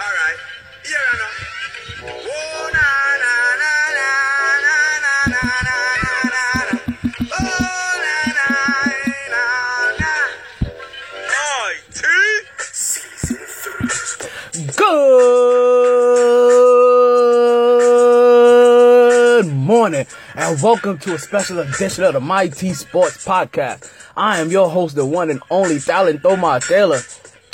I know. Oh, na, na, na, na, na, na, na, na. Oh, na, na, na, na. Oi, two. Good morning and welcome to a special edition of the My T Sports Podcast. I am your host, the one and only Talent Thomas Taylor.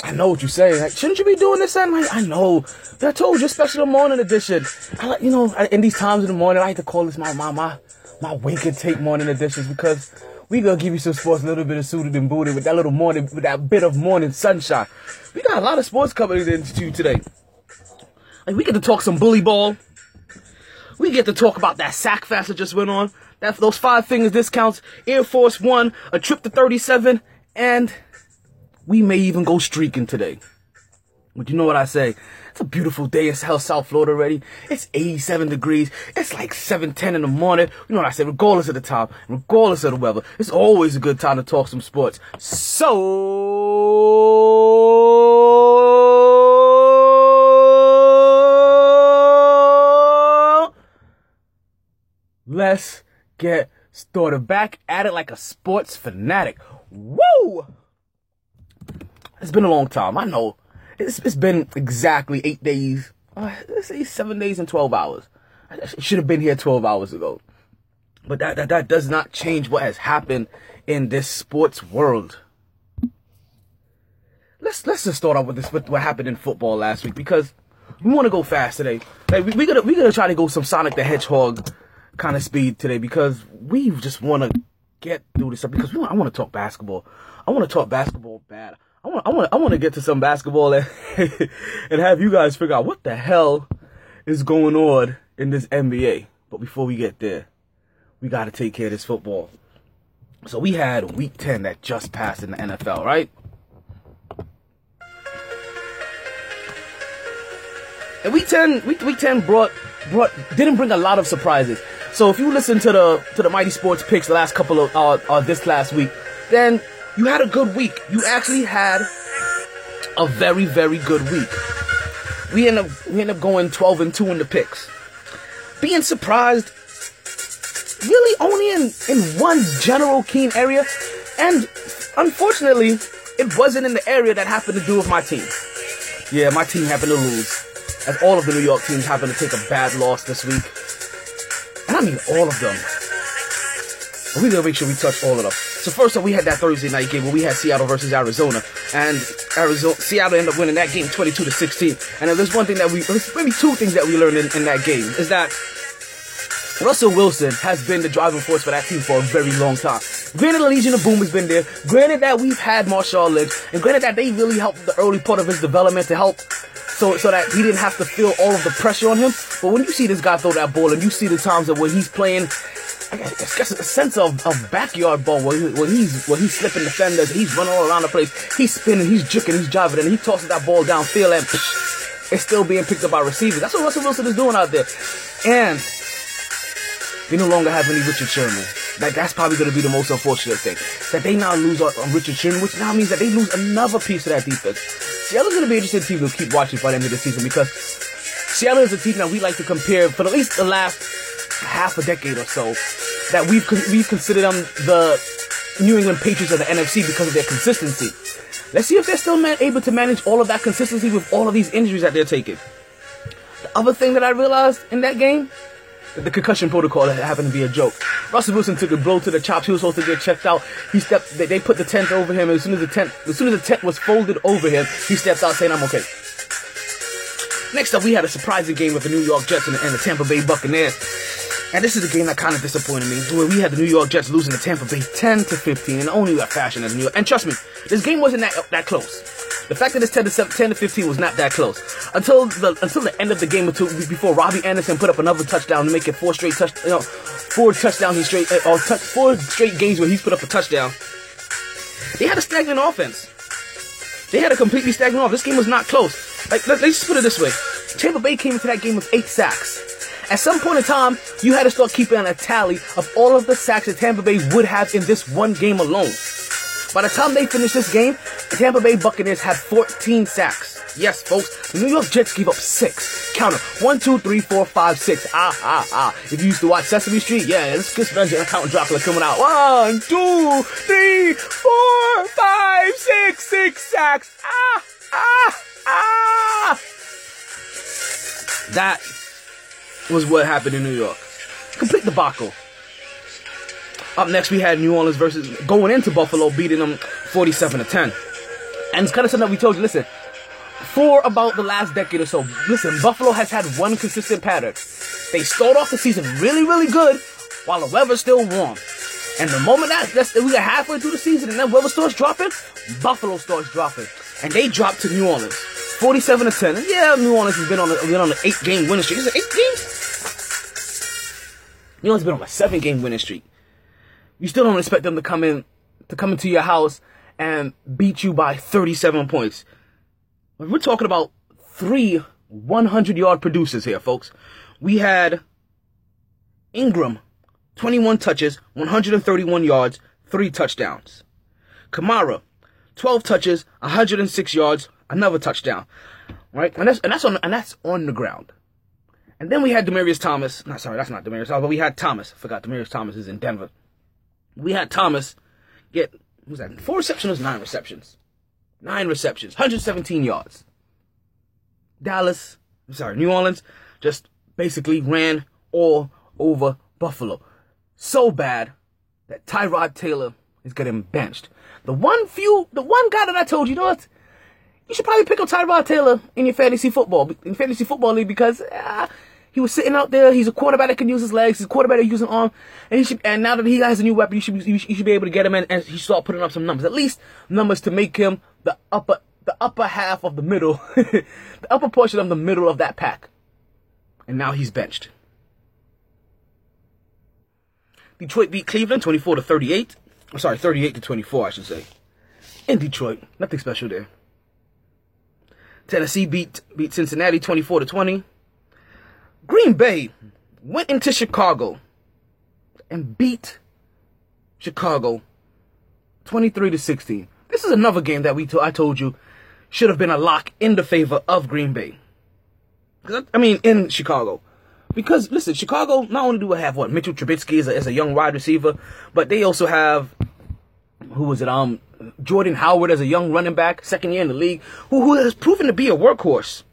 I know what you say. Like, shouldn't you be doing this? I'm like, I know. But I told you, special morning edition. I like, you know, in these times in the morning, I like to call this my my my my wake and take morning editions because we gonna give you some sports, a little bit of suited and booted with that little morning, with that bit of morning sunshine. We got a lot of sports coming into you today. Like we get to talk some bully ball. We get to talk about that sack fest that just went on. That those five fingers discounts, Air Force One, a trip to 37, and we may even go streaking today. But you know what I say? It's a beautiful day in South South Florida already. It's 87 degrees. It's like 7:10 in the morning. You know what I say? Regardless of the time, regardless of the weather, it's always a good time to talk some sports. So let's get started. Back at it like a sports fanatic. Woo! It's been a long time. I know. It's, it's been exactly eight days. Uh, let's say seven days and 12 hours. I should have been here 12 hours ago. But that, that, that does not change what has happened in this sports world. Let's, let's just start off with this, with what happened in football last week because we want to go fast today. Like, we, we gotta, we gotta try to go some Sonic the Hedgehog kind of speed today because we just want to get through this stuff because we want, I want to talk basketball. I want to talk basketball bad. I want, I want, I want to get to some basketball and, and have you guys figure out what the hell is going on in this NBA. But before we get there, we got to take care of this football. So we had week 10 that just passed in the NFL, right? And week 10, week, week 10 brought, brought, didn't bring a lot of surprises. So if you listen to the, to the Mighty Sports picks the last couple of, uh, uh, this last week, then you had a good week. You actually had a very, very good week. We end up, we end up going 12 and 2 in the picks. Being surprised really only in, in one general keen area. And unfortunately, it wasn't in the area that happened to do with my team. Yeah, my team happened to lose. As all of the New York teams happened to take a bad loss this week. And I mean all of them. We gotta make sure we touch all of them. So first up, we had that Thursday night game where we had Seattle versus Arizona, and Arizona Seattle ended up winning that game 22 to 16. And there's one thing that we, maybe two things that we learned in, in that game is that Russell Wilson has been the driving force for that team for a very long time. Granted, the Legion of Boom has been there. Granted that we've had Marshawn Lynch, and granted that they really helped the early part of his development to help so so that he didn't have to feel all of the pressure on him. But when you see this guy throw that ball, and you see the times of when he's playing, I guess, a sense of, of backyard ball where, he, he's where he's slipping defenders, he's running all around the place, he's spinning, he's juking, he's driving, and he tosses that ball downfield, and psh, it's still being picked up by receivers. That's what Russell Wilson is doing out there, and they no longer have any Richard Sherman. Like that's probably going to be the most unfortunate thing. That they now lose on, on Richard Sherman, which now means that they lose another piece of that defense. Seattle's going to be interesting team to keep watching by the end of the season because Seattle is a team that we like to compare for at least the last half a decade or so. That we've we've considered them the New England Patriots of the NFC because of their consistency. Let's see if they're still man- able to manage all of that consistency with all of these injuries that they're taking. The other thing that I realized in that game the concussion protocol happened to be a joke. Russell Wilson took a blow to the chops. He was supposed to get checked out. He stepped. They, they put the tent over him. As soon as the tent, as soon as the tent was folded over him, he stepped out saying, "I'm okay." Next up, we had a surprising game with the New York Jets and the Tampa Bay Buccaneers. And this is a game that kind of disappointed me, where we had the New York Jets losing to Tampa Bay 10 to 15 in only that fashion as New York. And trust me, this game wasn't that that close. The fact that it's 10 to 7, 10 to 15 was not that close until the until the end of the game, until before Robbie Anderson put up another touchdown to make it four straight touch, you know, four touchdowns in straight uh, or touch, four straight games where he's put up a touchdown. They had a stagnant offense. They had a completely stagnant offense. This game was not close. Like let, let's just put it this way: Tampa Bay came into that game with eight sacks. At some point in time, you had to start keeping a tally of all of the sacks that Tampa Bay would have in this one game alone. By the time they finished this game, Tampa Bay Buccaneers had 14 sacks. Yes, folks, the New York Jets gave up six. Count them. One, two, three, four, five, six. Ah, ah, ah. If you used to watch Sesame Street, yeah, let's get Spencer and Count Dracula coming out. One, two, three, four, five, six, six sacks. Ah, ah, ah. That was what happened in New York. Complete debacle. Up next, we had New Orleans versus going into Buffalo, beating them 47 to 10. And it's kind of something that we told you. Listen, for about the last decade or so, listen, Buffalo has had one consistent pattern. They start off the season really, really good, while the weather's still warm. And the moment that that's, we get halfway through the season and that weather starts dropping, Buffalo starts dropping, and they drop to New Orleans, 47 to 10. Yeah, New Orleans has been on a, been on an eight game winning streak. Is it eight games? New Orleans has been on a seven game winning streak you still don't expect them to come in to come into your house and beat you by 37 points. We're talking about three 100 yard producers here, folks. We had Ingram, 21 touches, 131 yards, three touchdowns. Kamara, 12 touches, 106 yards, another touchdown. Right? And that's and that's on and that's on the ground. And then we had Demaryius Thomas. Not sorry, that's not Demaryius Thomas, but we had Thomas. I forgot Demaryius Thomas is in Denver we had Thomas get was that four receptions, nine receptions, nine receptions, 117 yards. Dallas, I'm sorry, New Orleans just basically ran all over Buffalo. So bad that Tyrod Taylor is getting benched. The one few, the one guy that I told you, you know what? You should probably pick up Tyrod Taylor in your fantasy football, in fantasy football league because uh, he was sitting out there. He's a quarterback that can use his legs. He's a quarterback that can use an arm. And he should, and now that he has a new weapon, you should, be, you should be able to get him in and he start putting up some numbers. At least numbers to make him the upper, the upper half of the middle, the upper portion of the middle of that pack. And now he's benched. Detroit beat Cleveland 24 to 38. I'm sorry, 38 to 24, I should say. In Detroit, nothing special there. Tennessee beat beat Cincinnati 24 to 20. Green Bay went into Chicago and beat Chicago 23 to 16. This is another game that we I told you should have been a lock in the favor of Green Bay. I mean, in Chicago. Because listen, Chicago not only do we have what Mitchell Trubisky is a, a young wide receiver, but they also have who was it? Um, Jordan Howard as a young running back, second year in the league, who, who has proven to be a workhorse.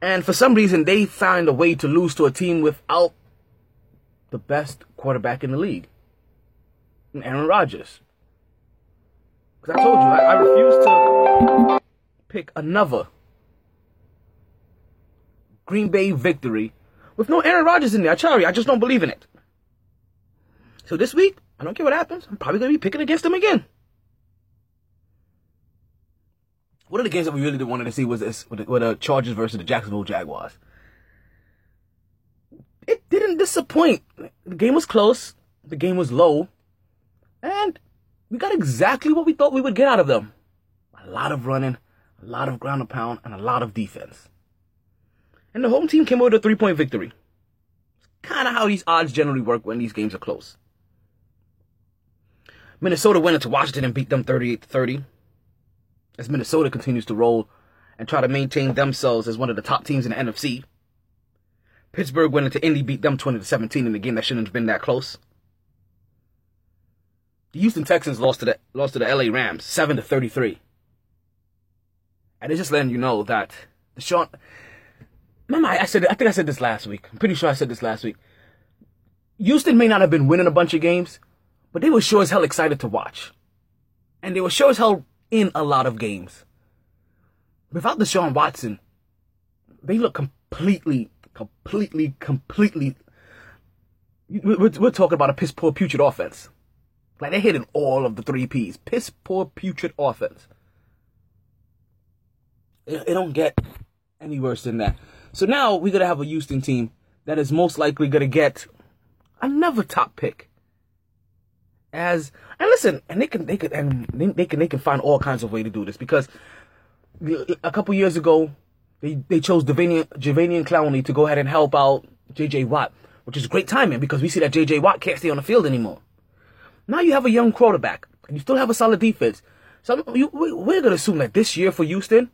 And for some reason, they find a way to lose to a team without the best quarterback in the league, Aaron Rodgers. Because I told you, I, I refuse to pick another Green Bay victory with no Aaron Rodgers in there. You, I just don't believe in it. So this week, I don't care what happens. I'm probably going to be picking against them again. One of the games that we really wanted to see was this with the, with the Chargers versus the Jacksonville Jaguars. It didn't disappoint. The game was close. The game was low. And we got exactly what we thought we would get out of them. A lot of running, a lot of ground and pound, and a lot of defense. And the home team came away with a three-point victory. It's kind of how these odds generally work when these games are close. Minnesota went into Washington and beat them 38 30 as Minnesota continues to roll and try to maintain themselves as one of the top teams in the NFC. Pittsburgh went into Indy, beat them 20 to 17 in a game that shouldn't have been that close. The Houston Texans lost to the lost to the LA Rams 7 to 33. And it's just letting you know that the Sean Remember I said I think I said this last week. I'm pretty sure I said this last week. Houston may not have been winning a bunch of games, but they were sure as hell excited to watch. And they were sure as hell in a lot of games. Without Deshaun Watson, they look completely, completely, completely. We're, we're talking about a piss poor putrid offense. Like they're hitting all of the three P's. Piss poor putrid offense. It, it don't get any worse than that. So now we're gonna have a Houston team that is most likely gonna get another top pick as and listen, and they can they can and they, can they can find all kinds of way to do this because a couple years ago they they chose Jadeveon Jadeveon Clowney to go ahead and help out J.J. Watt, which is great timing because we see that J.J. Watt can't stay on the field anymore. Now you have a young quarterback and you still have a solid defense. So you, we're gonna assume that this year for Houston,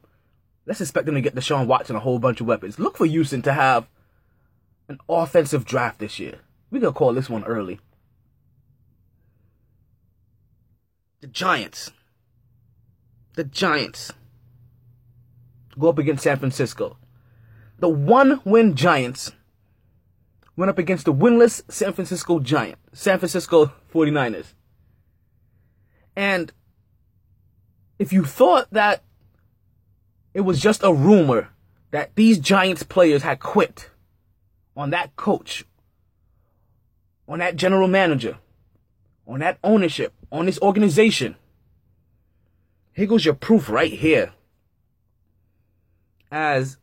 let's expect them to get Deshaun Watson a whole bunch of weapons. Look for Houston to have an offensive draft this year. We're gonna call this one early. The Giants. The Giants go up against San Francisco. The one win Giants went up against the winless San Francisco Giant, San Francisco 49ers. And if you thought that it was just a rumor that these Giants players had quit on that coach, on that general manager, on that ownership, on this organization, here goes your proof right here. As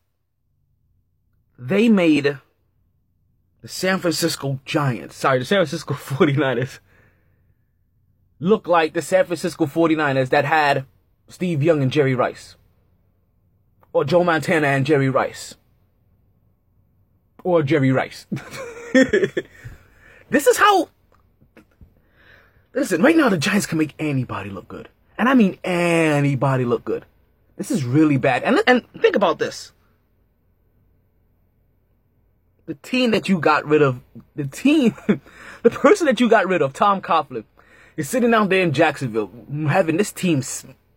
they made the San Francisco Giants, sorry, the San Francisco 49ers, look like the San Francisco 49ers that had Steve Young and Jerry Rice. Or Joe Montana and Jerry Rice. Or Jerry Rice. this is how. Listen, right now the Giants can make anybody look good. And I mean anybody look good. This is really bad. And, and think about this. The team that you got rid of, the team, the person that you got rid of, Tom Coughlin, is sitting down there in Jacksonville, having this team,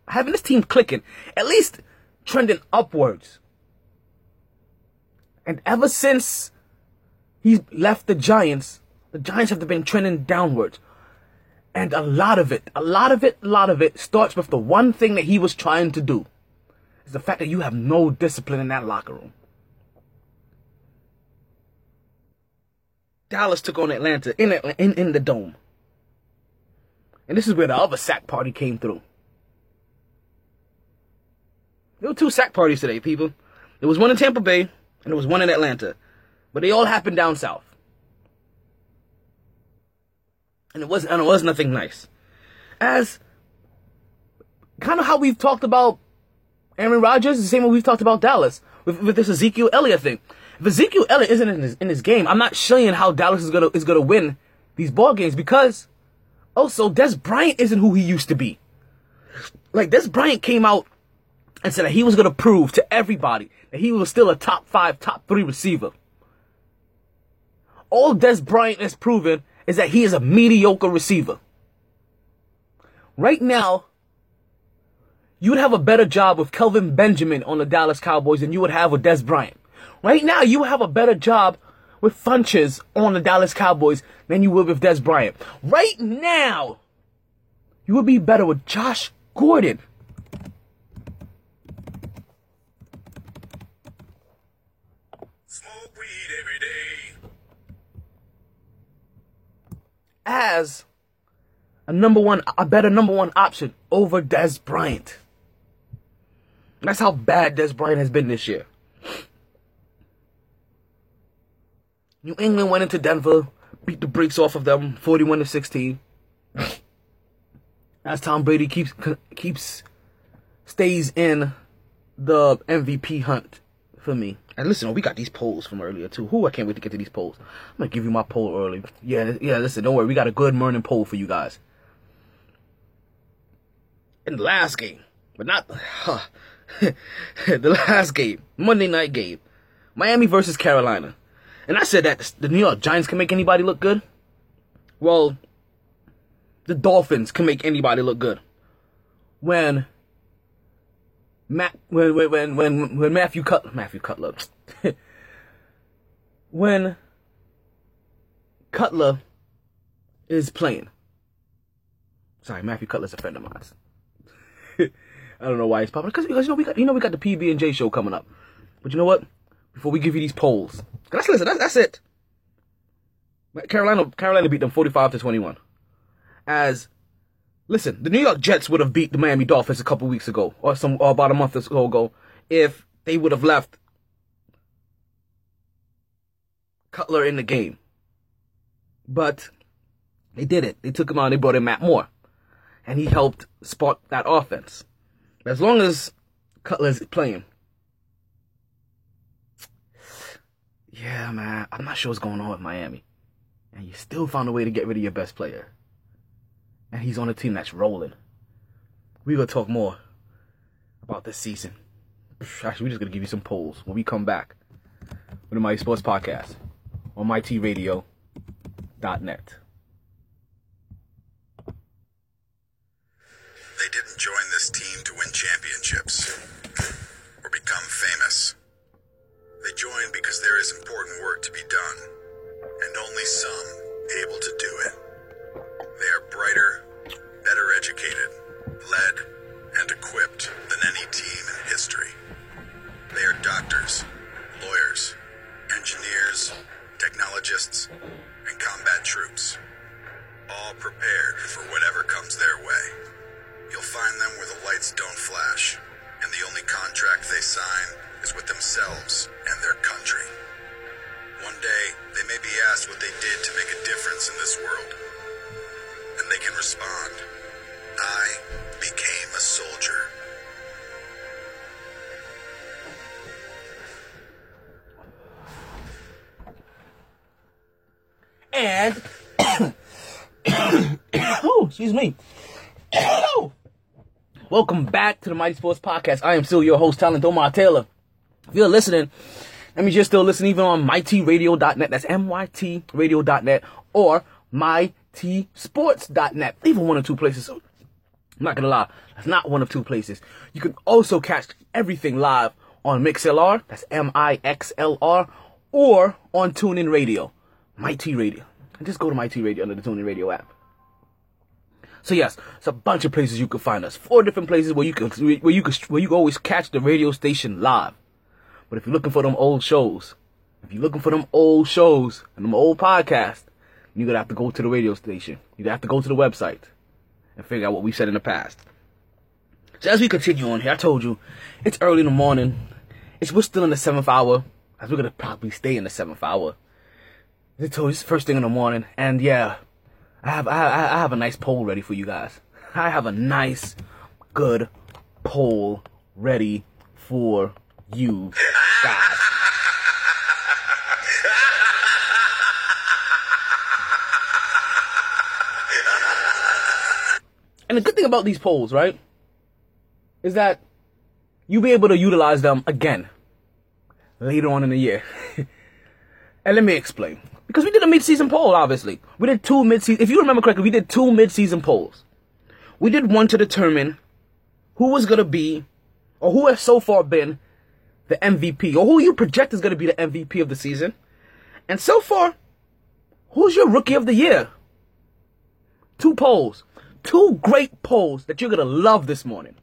having this team clicking, at least trending upwards. And ever since he left the Giants, the Giants have been trending downwards. And a lot of it, a lot of it, a lot of it starts with the one thing that he was trying to do. Is the fact that you have no discipline in that locker room. Dallas took on Atlanta in, in, in the dome. And this is where the other sack party came through. There were two sack parties today, people. There was one in Tampa Bay, and there was one in Atlanta. But they all happened down south. And it wasn't and it was nothing nice. As kind of how we've talked about Aaron Rodgers, the same way we've talked about Dallas with, with this Ezekiel Elliott thing. If Ezekiel Elliott isn't in his, in his game, I'm not seeing how Dallas is gonna is gonna win these ball games because also Dez Bryant isn't who he used to be. Like Dez Bryant came out and said that he was gonna prove to everybody that he was still a top five, top three receiver. All Dez Bryant has proven is that he is a mediocre receiver. Right now, you would have a better job with Kelvin Benjamin on the Dallas Cowboys than you would have with Dez Bryant. Right now, you would have a better job with Funchess on the Dallas Cowboys than you would with Dez Bryant. Right now, you would be better with Josh Gordon. Smoke weed every day. As a number one, a better number one option over Dez Bryant. That's how bad Dez Bryant has been this year. New England went into Denver, beat the brakes off of them, forty-one to sixteen. As Tom Brady keeps keeps stays in the MVP hunt for me. And listen, we got these polls from earlier too. Who I can't wait to get to these polls. I'm gonna give you my poll early. Yeah, yeah. Listen, don't worry. We got a good morning poll for you guys. In the last game, but not huh, the last game, Monday night game, Miami versus Carolina. And I said that the New York Giants can make anybody look good. Well, the Dolphins can make anybody look good. When When when when when Matthew Cut Matthew Cutler, when Cutler is playing. Sorry, Matthew Cutler's a friend of mine. I don't know why he's popping because because you know we got you know we got the PB and J show coming up. But you know what? Before we give you these polls, that's listen. That's, that's it. Carolina Carolina beat them forty five to twenty one. As Listen, the New York Jets would have beat the Miami Dolphins a couple weeks ago, or some, or about a month ago, if they would have left Cutler in the game. But they did it. They took him out. They brought in Matt Moore, and he helped spark that offense. As long as Cutler's playing, yeah, man, I'm not sure what's going on with Miami, and you still found a way to get rid of your best player and he's on a team that's rolling. We gonna talk more about this season Actually, we're just gonna give you some polls when we come back with the Mighty Sports Podcast on MyTRadio.net. They didn't join this team to win championships or become famous. They joined because there is important work to be done, and only some able to do it. They are brighter, better educated, led, and equipped than any team in history. They are doctors, lawyers, engineers, technologists, and combat troops, all prepared for whatever comes their way. You'll find them where the lights don't flash, and the only contract they sign is with themselves and their country. One day, they may be asked what they did to make a difference in this world. And they can respond, I became a soldier. And oh, excuse me. Welcome back to the Mighty Sports Podcast. I am still your host, Talent Omar Taylor. If you're listening, that means you're still listening even on mytradio.net. That's mytradio.net or mytsports.net. Even one or two places. I'm not gonna lie, that's not one of two places. You can also catch everything live on MixLR, that's M-I-X-L-R, or on TuneIn Radio, MyT Radio. And just go to MyT Radio under the TuneIn Radio app. So yes, it's a bunch of places you can find us. Four different places where you can where you can where you can always catch the radio station live. But if you're looking for them old shows, if you're looking for them old shows and them old podcasts, you're gonna have to go to the radio station. You're gonna have to go to the website and figure out what we said in the past. So as we continue on here, I told you it's early in the morning. It's we're still in the seventh hour, as we're gonna probably stay in the seventh hour. I told you it's first thing in the morning, and yeah, I have I, I have a nice poll ready for you guys. I have a nice, good poll ready for you guys. And the good thing about these polls, right, is that you'll be able to utilize them again later on in the year. and let me explain. Because we did a mid-season poll, obviously. We did two mid-season. If you remember correctly, we did two mid-season polls. We did one to determine who was going to be, or who has so far been, the MVP, or who you project is going to be the MVP of the season. And so far, who's your rookie of the year? Two polls. Two great polls that you're going to love this morning.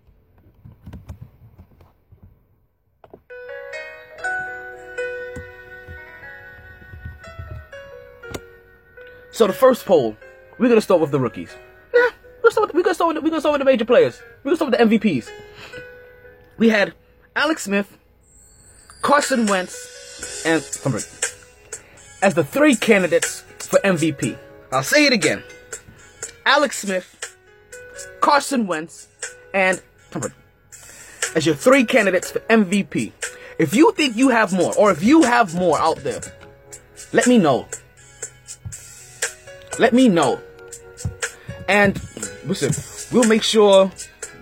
So the first poll, we're gonna start with the rookies. Nah, we're gonna start with, gonna start with, start with the major players. We're gonna start with the MVPs. We had Alex Smith, Carson Wentz, and Brady as the three candidates for MVP. I'll say it again: Alex Smith, Carson Wentz, and as your three candidates for MVP. If you think you have more, or if you have more out there, let me know. Let me know. And listen, we'll make sure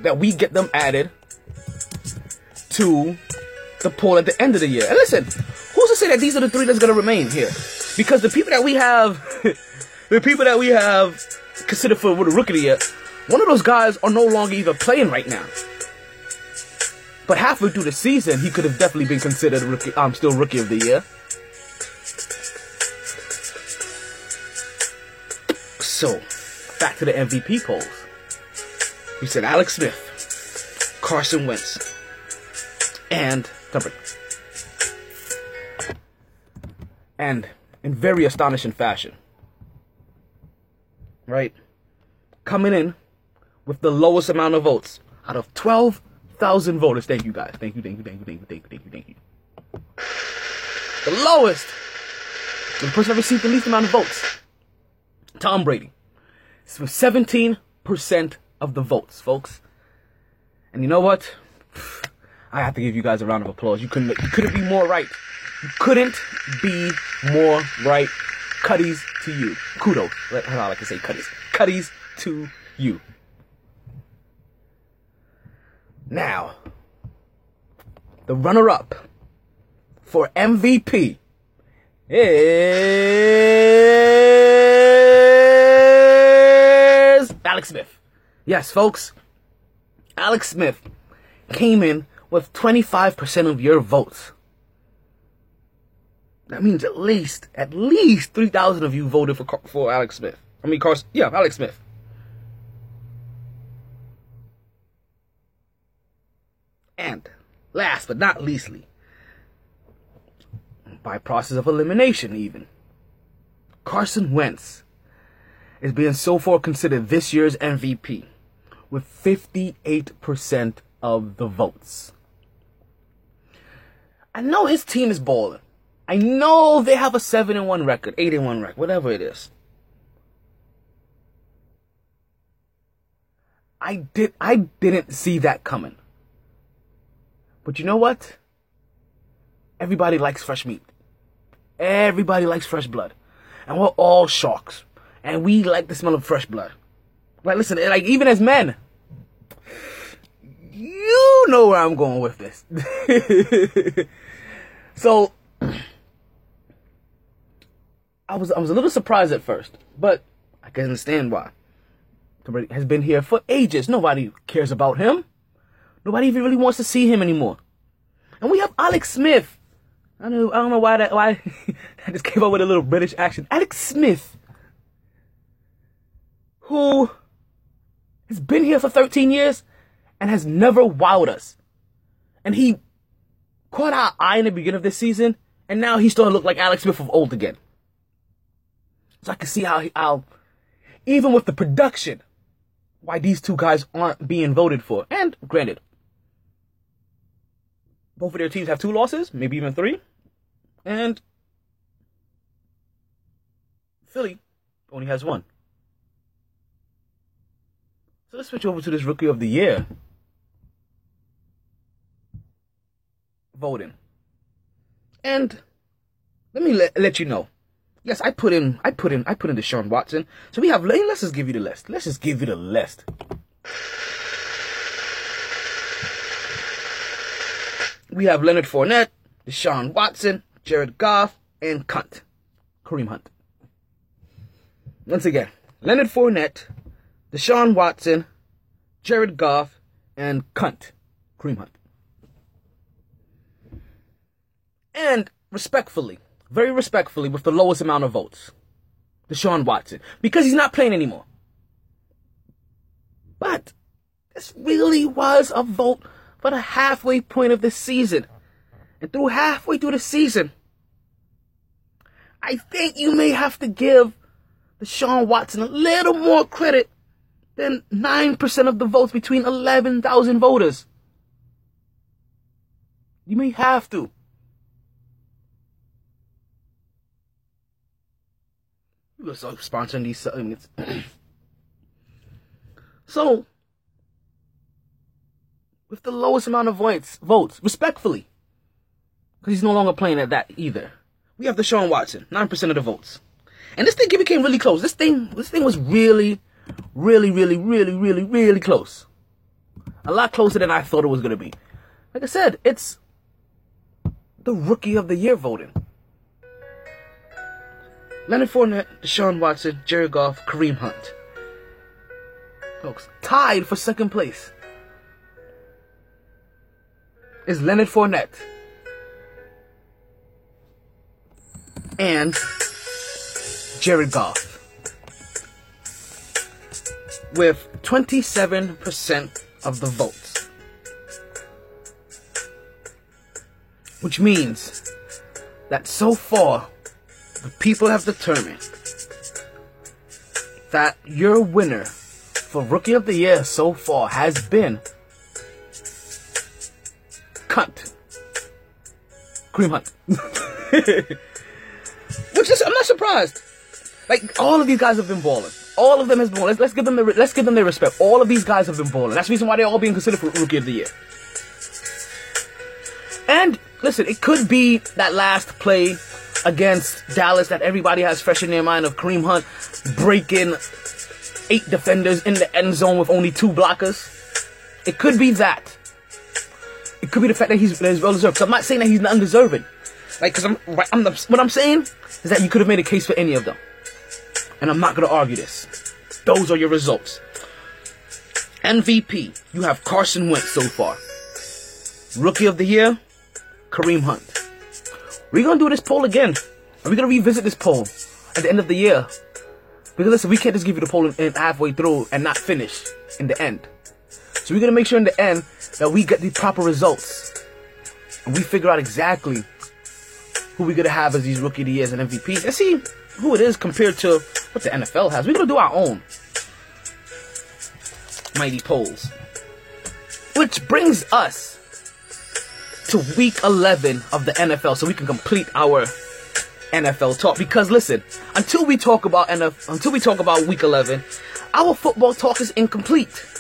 that we get them added to the poll at the end of the year. And listen, who's to say that these are the three that's gonna remain here? Because the people that we have, the people that we have considered for the rookie of the year, one of those guys are no longer even playing right now. But halfway through the season, he could have definitely been considered rookie. Um, still rookie of the year. So, back to the MVP polls. We said Alex Smith, Carson Wentz, and Tom And in very astonishing fashion, right? Coming in with the lowest amount of votes out of 12,000 voters. Thank you guys. Thank you, thank you, thank you, thank you, thank you, thank you, thank you. The lowest. The person that received the least amount of votes. Tom Brady. It's 17% of the votes, folks. And you know what? I have to give you guys a round of applause. You couldn't you couldn't be more right. You couldn't be more right. Cuddies to you. Kudos. I like to say cuddies. Cuddies to you. Now, the runner up for MVP is Alex Smith. Yes, folks. Alex Smith came in with 25% of your votes. That means at least, at least 3,000 of you voted for, for Alex Smith. I mean, Carson, yeah, Alex Smith. And last but not leastly, by process of elimination, even, Carson Wentz is being so far considered this year's MVP with 58% of the votes. I know his team is balling. I know they have a 7 and 1 record, 8 and 1 record, whatever it is. I did I didn't see that coming. But you know what? Everybody likes fresh meat. Everybody likes fresh blood. And we're all sharks. And we like the smell of fresh blood. Like listen, like even as men, you know where I'm going with this. so I was I was a little surprised at first, but I can understand why. Has been here for ages. Nobody cares about him. Nobody even really wants to see him anymore. And we have Alex Smith. I don't know, I don't know why that why I just came up with a little British accent. Alex Smith, who has been here for 13 years and has never wowed us. And he caught our eye in the beginning of this season, and now he's starting to look like Alex Smith of old again. So I can see how, how even with the production, why these two guys aren't being voted for. And granted, both of their teams have two losses, maybe even three. And Philly only has one. So let's switch over to this rookie of the year voting. And let me let, let you know. Yes, I put in I put in I put in Deshaun Watson. So we have let's just give you the list. Let's just give you the list. We have Leonard Fournette, Deshaun Watson, Jared Goff, and Cunt. Kareem Hunt. Once again, Leonard Fournette, Deshaun Watson, Jared Goff, and Cunt. Kareem Hunt. And respectfully, very respectfully, with the lowest amount of votes, Deshaun Watson, because he's not playing anymore. But this really was a vote for the halfway point of the season. And through halfway through the season, I think you may have to give Deshaun Watson a little more credit than 9% of the votes between 11,000 voters. You may have to. We're sponsoring these segments. so, with the lowest amount of votes, votes, respectfully, because he's no longer playing at that either. We have the Deshaun Watson, nine percent of the votes, and this thing became really close. This thing, this thing was really, really, really, really, really, really close. A lot closer than I thought it was gonna be. Like I said, it's the rookie of the year voting. Leonard Fournette, Deshaun Watson, Jerry Goff, Kareem Hunt. Folks, tied for second place is Leonard Fournette and Jared Goff with 27% of the votes. Which means that so far, the people have determined that your winner for Rookie of the Year so far has been Cunt. Cream Hunt. Which is, I'm not surprised. Like, all of these guys have been balling. All of them has been. Let's, let's give them their, let's give them their respect. All of these guys have been balling. That's the reason why they're all being considered for Rookie of the Year. And listen, it could be that last play against Dallas that everybody has fresh in their mind of Kareem Hunt breaking eight defenders in the end zone with only two blockers. It could be that. It could be the fact that he's, that well deserved. Cause I'm not saying that he's not undeserving. Like, cause I'm, I'm the, what I'm saying is that you could have made a case for any of them. And I'm not gonna argue this. Those are your results. MVP, you have Carson Wentz so far. Rookie of the year, Kareem Hunt. We're gonna do this poll again. Are we gonna revisit this poll at the end of the year? Because listen, we can't just give you the poll halfway through and not finish in the end. So we're gonna make sure in the end that we get the proper results. And we figure out exactly who we're gonna have as these rookie of the years and MVPs and see who it is compared to what the NFL has. We're gonna do our own mighty polls. Which brings us to week 11 of the NFL so we can complete our NFL talk. Because listen, until we talk about NFL, until we talk about week 11, our football talk is incomplete.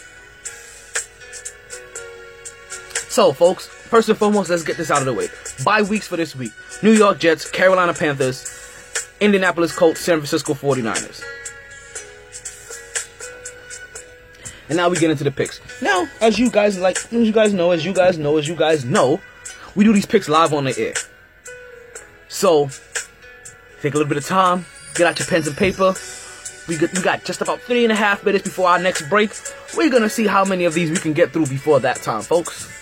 So, folks, first and foremost, let's get this out of the way. Bye weeks for this week New York Jets, Carolina Panthers, Indianapolis Colts, San Francisco 49ers. And now we get into the picks. Now, as you guys like, as you guys know, as you guys know, as you guys know, we do these picks live on the air. So, take a little bit of time, get out your pens and paper. We got, we got just about three and a half minutes before our next break. We're gonna see how many of these we can get through before that time, folks.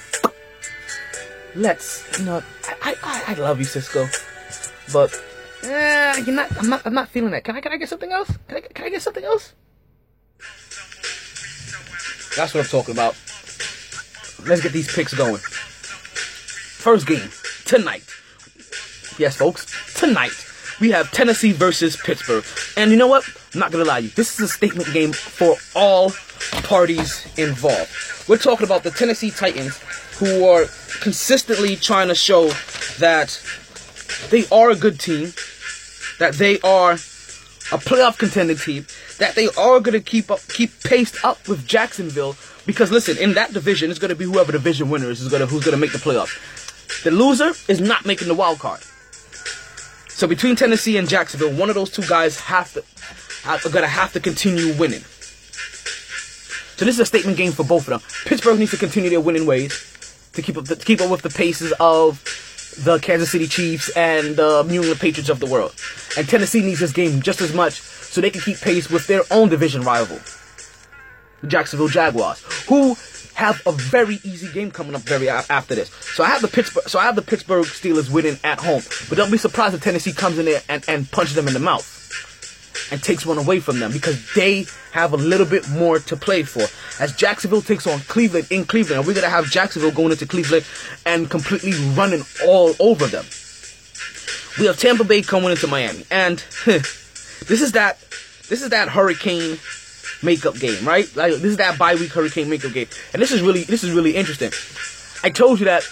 Let's, you know, I, I, I love you, Cisco, but eh, you're not. I'm not. I'm not feeling that. Can I? Can I get something else? Can I? Can I get something else? That's what I'm talking about. Let's get these picks going. First game tonight. Yes, folks, tonight we have Tennessee versus Pittsburgh. And you know what? I'm not gonna lie to you. This is a statement game for all parties involved. We're talking about the Tennessee Titans, who are consistently trying to show that they are a good team, that they are a playoff contending team, that they are going to keep up, keep paced up with Jacksonville. Because listen, in that division, it's going to be whoever the division winner is, is going to who's going to make the playoffs. The loser is not making the wild card. So between Tennessee and Jacksonville, one of those two guys have to are going to have to continue winning. So this is a statement game for both of them. Pittsburgh needs to continue their winning ways to keep up to keep up with the paces of the Kansas City Chiefs and the New England Patriots of the world. And Tennessee needs this game just as much so they can keep pace with their own division rival, the Jacksonville Jaguars, who have a very easy game coming up very after this. So I have the Pittsburgh, so I have the Pittsburgh Steelers winning at home. But don't be surprised if Tennessee comes in there and, and punches them in the mouth and takes one away from them because they have a little bit more to play for. As Jacksonville takes on Cleveland in Cleveland, and we're gonna have Jacksonville going into Cleveland and completely running all over them. We have Tampa Bay coming into Miami, and this is that this is that hurricane makeup game, right? Like this is that bye week hurricane makeup game, and this is really this is really interesting. I told you that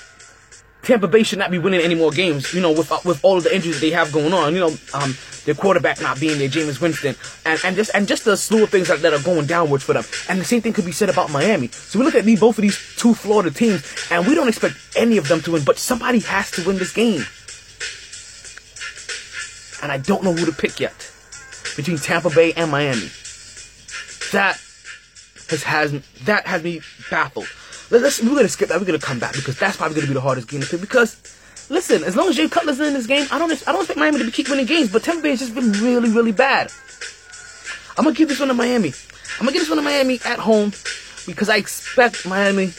Tampa Bay should not be winning any more games, you know, with uh, with all of the injuries they have going on. You know, um, their quarterback not being there, Jameis Winston, and, and just and just the slew of things that, that are going downwards for them. And the same thing could be said about Miami. So we look at these, both of these two Florida teams, and we don't expect any of them to win, but somebody has to win this game. And I don't know who to pick yet between Tampa Bay and Miami. That has has that has me baffled. Let- Let's, we're gonna skip that. We're gonna come back because that's probably gonna be the hardest game to pick. Because listen, as long as Jay Cutler's in this game, I don't I don't expect Miami to be keep winning games. But Tampa Bay has just been really really bad. I'm gonna give this one to Miami. I'm gonna give this one to Miami at home because I expect Miami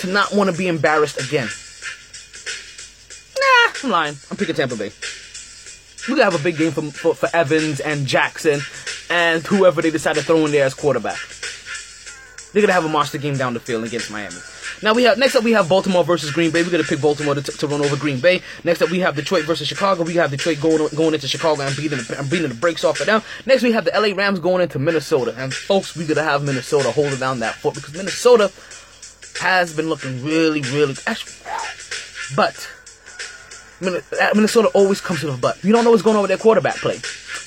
to not want to be embarrassed again. Nah, I'm lying. I'm picking Tampa Bay. We're gonna have a big game for, for, for Evans and Jackson and whoever they decide to throw in there as quarterback. They're gonna have a monster game down the field against Miami. Now we have next up we have Baltimore versus Green Bay. We're gonna pick Baltimore to, to run over Green Bay. Next up we have Detroit versus Chicago. We have Detroit going going into Chicago and beating beating the brakes off of them. Next we have the LA Rams going into Minnesota. And folks, we're gonna have Minnesota holding down that fort because Minnesota has been looking really, really. Actually, but uh, Minnesota always comes to the butt. You don't know what's going on with their quarterback play.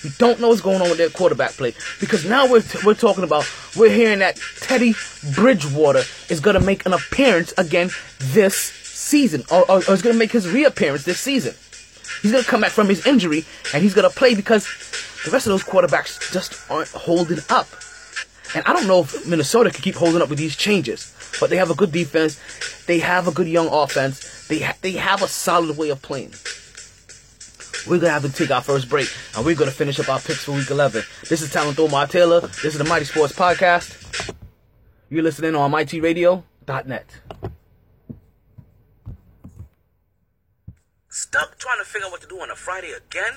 We don't know what's going on with their quarterback play because now we're t- we're talking about we're hearing that Teddy Bridgewater is going to make an appearance again this season, or, or, or is going to make his reappearance this season. He's going to come back from his injury and he's going to play because the rest of those quarterbacks just aren't holding up. And I don't know if Minnesota can keep holding up with these changes. but they have a good defense. They have a good young offense. They ha- they have a solid way of playing. We're gonna have to take our first break, and we're gonna finish up our picks for Week 11. This is Talent Omar Taylor. This is the Mighty Sports Podcast. You're listening on MightyRadio.net. Stuck trying to figure out what to do on a Friday again?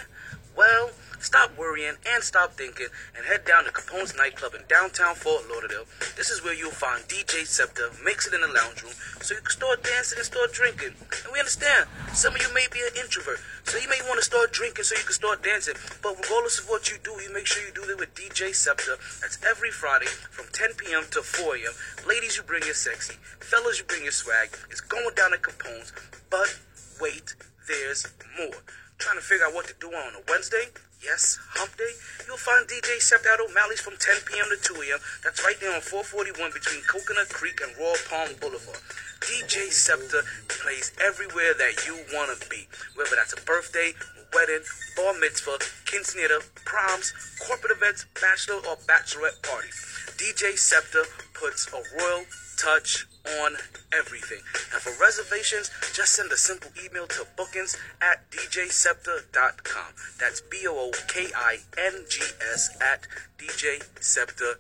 Well, stop worrying and stop thinking and head down to Capone's nightclub in downtown Fort Lauderdale. This is where you'll find DJ Scepter, mix it in the lounge room so you can start dancing and start drinking. And we understand some of you may be an introvert, so you may want to start drinking so you can start dancing. But regardless of what you do, you make sure you do it with DJ Scepter. That's every Friday from 10 p.m. to 4 a.m. Ladies, you bring your sexy. Fellas, you bring your swag. It's going down at Capone's. But wait, there's more. Trying to figure out what to do on a Wednesday? Yes, hump day. You'll find DJ Scepter at O'Malley's from 10 p.m. to 2 a.m. That's right there on 441 between Coconut Creek and Royal Palm Boulevard. DJ Scepter plays everywhere that you want to be. Whether that's a birthday, wedding, bar mitzvah, quinceanera, proms, corporate events, bachelor or bachelorette parties. DJ Scepter puts a royal touch on everything. And for reservations, just send a simple email to bookings at djscepter.com. That's B O O K I N G S at djscepter.com.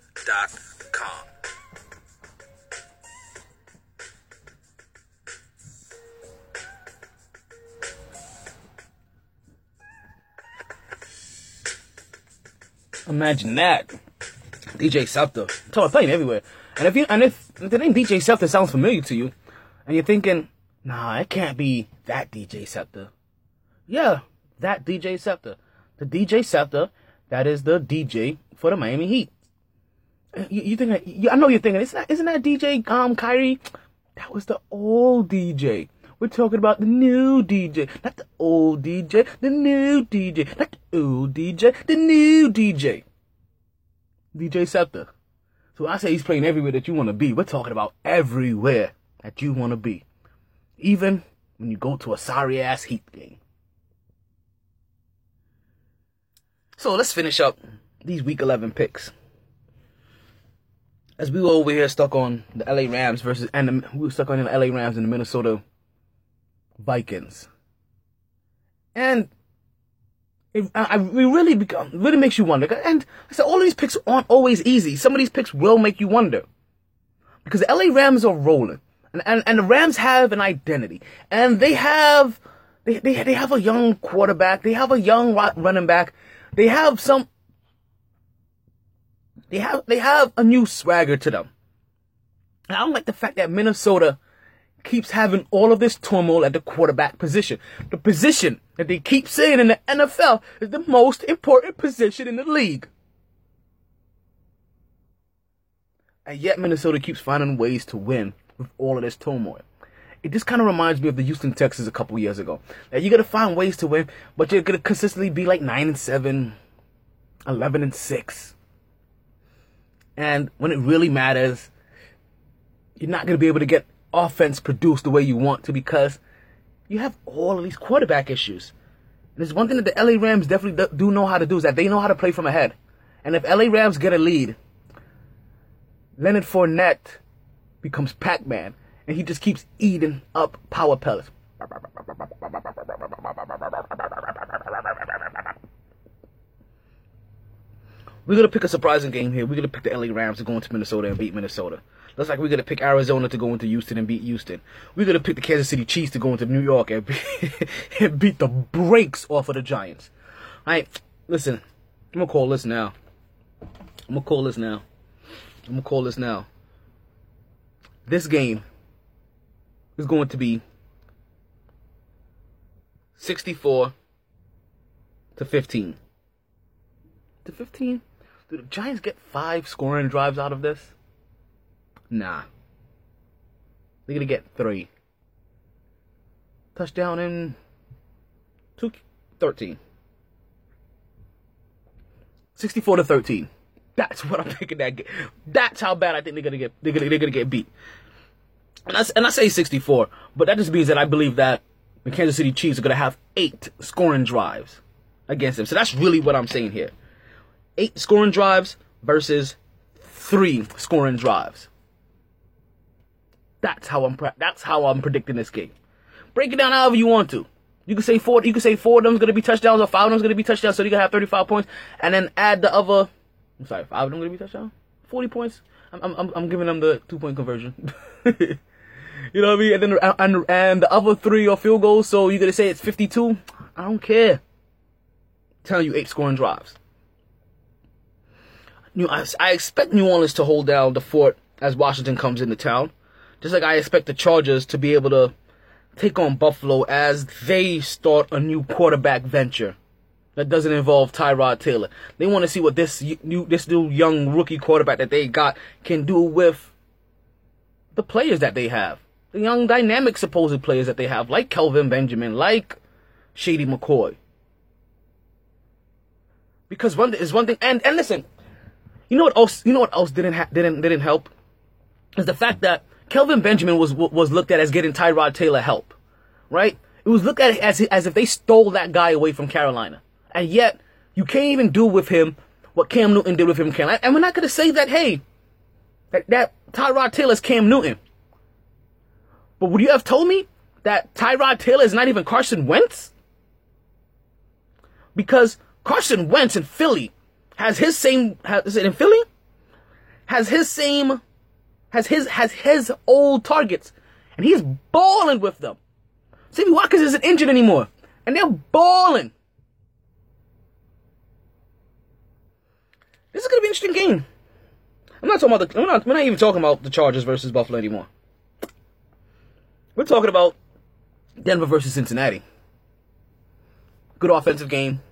Imagine that. DJ. So I'm playing everywhere. And if you and if the name DJ Scepter sounds familiar to you, and you're thinking, nah, it can't be that DJ Scepter. Yeah, that DJ Scepter. The DJ Scepter, that is the DJ for the Miami Heat. You, you think you, I know you're thinking, isn't that, isn't that DJ um Kyrie? That was the old DJ. We're talking about the new DJ, not the old DJ, the new DJ, not the old DJ, the new DJ. DJ Scepter. So I say he's playing everywhere that you want to be, we're talking about everywhere that you want to be. Even when you go to a sorry ass Heat game. So let's finish up these week 11 picks. As we were over here stuck on the LA Rams versus, and the, we were stuck on the LA Rams and the Minnesota Vikings. And it, I, it really become, um, really makes you wonder. And I said, all of these picks aren't always easy. Some of these picks will make you wonder. Because the LA Rams are rolling. And, and, and the Rams have an identity. And they have, they, they, they have a young quarterback. They have a young running back. They have some, they have, they have a new swagger to them. And I don't like the fact that Minnesota keeps having all of this turmoil at the quarterback position. The position that they keep saying in the NFL is the most important position in the league. And yet Minnesota keeps finding ways to win with all of this turmoil. It just kind of reminds me of the Houston Texans a couple years ago. Now you're gonna find ways to win, but you're gonna consistently be like 9 and 7, 11 and 6. And when it really matters, you're not gonna be able to get offense produced the way you want to because you have all of these quarterback issues. And there's one thing that the LA Rams definitely do know how to do is that they know how to play from ahead. And if LA Rams get a lead, Leonard Fournette becomes Pac-Man and he just keeps eating up power pellets. We're gonna pick a surprising game here. We're gonna pick the LA Rams to go into Minnesota and beat Minnesota. Looks like we're gonna pick Arizona to go into Houston and beat Houston. We're gonna pick the Kansas City Chiefs to go into New York and, be, and beat the brakes off of the Giants. Alright, listen, I'm gonna call this now. I'm gonna call this now. I'm gonna call this now. This game is going to be 64 to 15. To 15? Do the Giants get five scoring drives out of this? Nah. They're gonna get three. Touchdown in two, 13. 64 to 13. That's what I'm thinking that game. That's how bad I think they're gonna get they're gonna they're gonna get beat. And I, and I say 64, but that just means that I believe that the Kansas City Chiefs are gonna have eight scoring drives against them. So that's really what I'm saying here. Eight scoring drives versus three scoring drives. That's how I'm. That's how I'm predicting this game. Break it down however you want to. You can say four. You can say four of them's gonna be touchdowns or five of them's gonna be touchdowns, so you gonna have 35 points, and then add the other. I'm sorry, five of them gonna be touchdowns. 40 points. I'm I'm I'm giving them the two point conversion. you know what I mean? And then and and the other three are field goals, so you're gonna say it's 52. I don't care. telling you eight scoring drives. New, I, I expect New Orleans to hold down the fort as Washington comes into town. Just like I expect the Chargers to be able to take on Buffalo as they start a new quarterback venture that doesn't involve Tyrod Taylor. They want to see what this new this new young rookie quarterback that they got can do with the players that they have. The young dynamic supposed players that they have, like Kelvin Benjamin, like Shady McCoy. Because one is one thing and and listen, you know what else you know what else didn't ha- didn't didn't help? Is the fact that Kelvin Benjamin was was looked at as getting Tyrod Taylor help, right? It was looked at as as if they stole that guy away from Carolina, and yet you can't even do with him what Cam Newton did with him in Carolina. And we're not going to say that hey, that that Tyrod Taylor's Cam Newton. But would you have told me that Tyrod Taylor is not even Carson Wentz? Because Carson Wentz in Philly has his same has, is it in Philly? Has his same has his has his old targets, and he's balling with them. Sammy Watkins isn't injured anymore, and they're balling. This is gonna be an interesting game. I'm not talking about the. We're not. We're not even talking about the Chargers versus Buffalo anymore. We're talking about Denver versus Cincinnati. Good offensive game,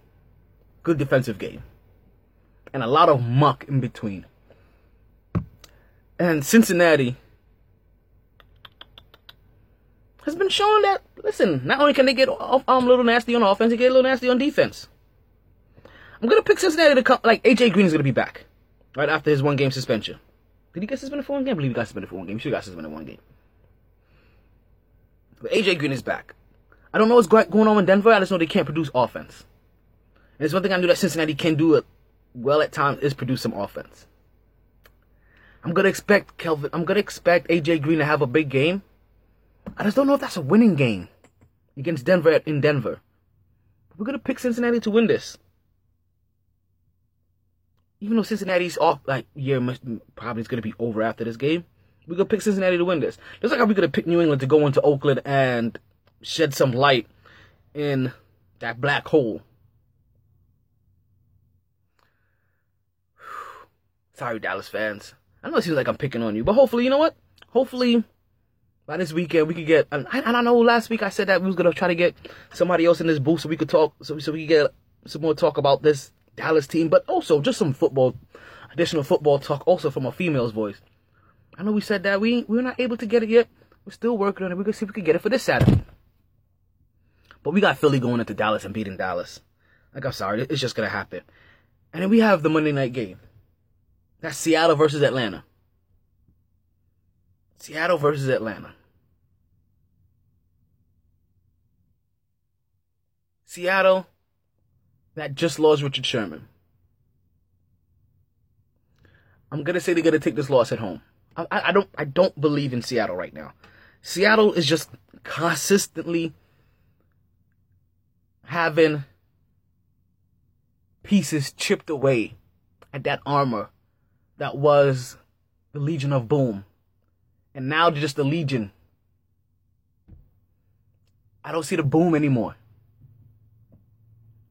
good defensive game, and a lot of muck in between. And Cincinnati has been showing that, listen, not only can they get off, um, a little nasty on offense, they get a little nasty on defense. I'm to pick Cincinnati to come, like, AJ Green is to be back right after his one game suspension. Did he get suspended for one game? I believe he got suspended for one game. He should got suspended for one game. But AJ Green is back. I don't know what's going on in Denver. I just know they can't produce offense. And there's one thing I knew that Cincinnati can do it well at times is produce some offense. I'm gonna expect Kelvin. I'm gonna expect AJ Green to have a big game. I just don't know if that's a winning game against Denver in Denver. We're gonna pick Cincinnati to win this. Even though Cincinnati's off, like year probably is gonna be over after this game, we're gonna pick Cincinnati to win this. Just like we're gonna pick New England to go into Oakland and shed some light in that black hole. Sorry, Dallas fans. I know it seems like I'm picking on you, but hopefully, you know what? Hopefully, by this weekend we could get. And I, I know last week I said that we was gonna try to get somebody else in this booth so we could talk, so so we could get some more talk about this Dallas team, but also just some football, additional football talk, also from a female's voice. I know we said that we we're not able to get it yet. We're still working on it. We're gonna see if we can get it for this Saturday. But we got Philly going into Dallas and beating Dallas. Like I'm sorry, it's just gonna happen. And then we have the Monday night game. That's Seattle versus Atlanta. Seattle versus Atlanta. Seattle that just lost Richard Sherman. I'm gonna say they're gonna take this loss at home. I, I don't I don't believe in Seattle right now. Seattle is just consistently having pieces chipped away at that armor that was the Legion of Boom. And now they're just the Legion. I don't see the boom anymore.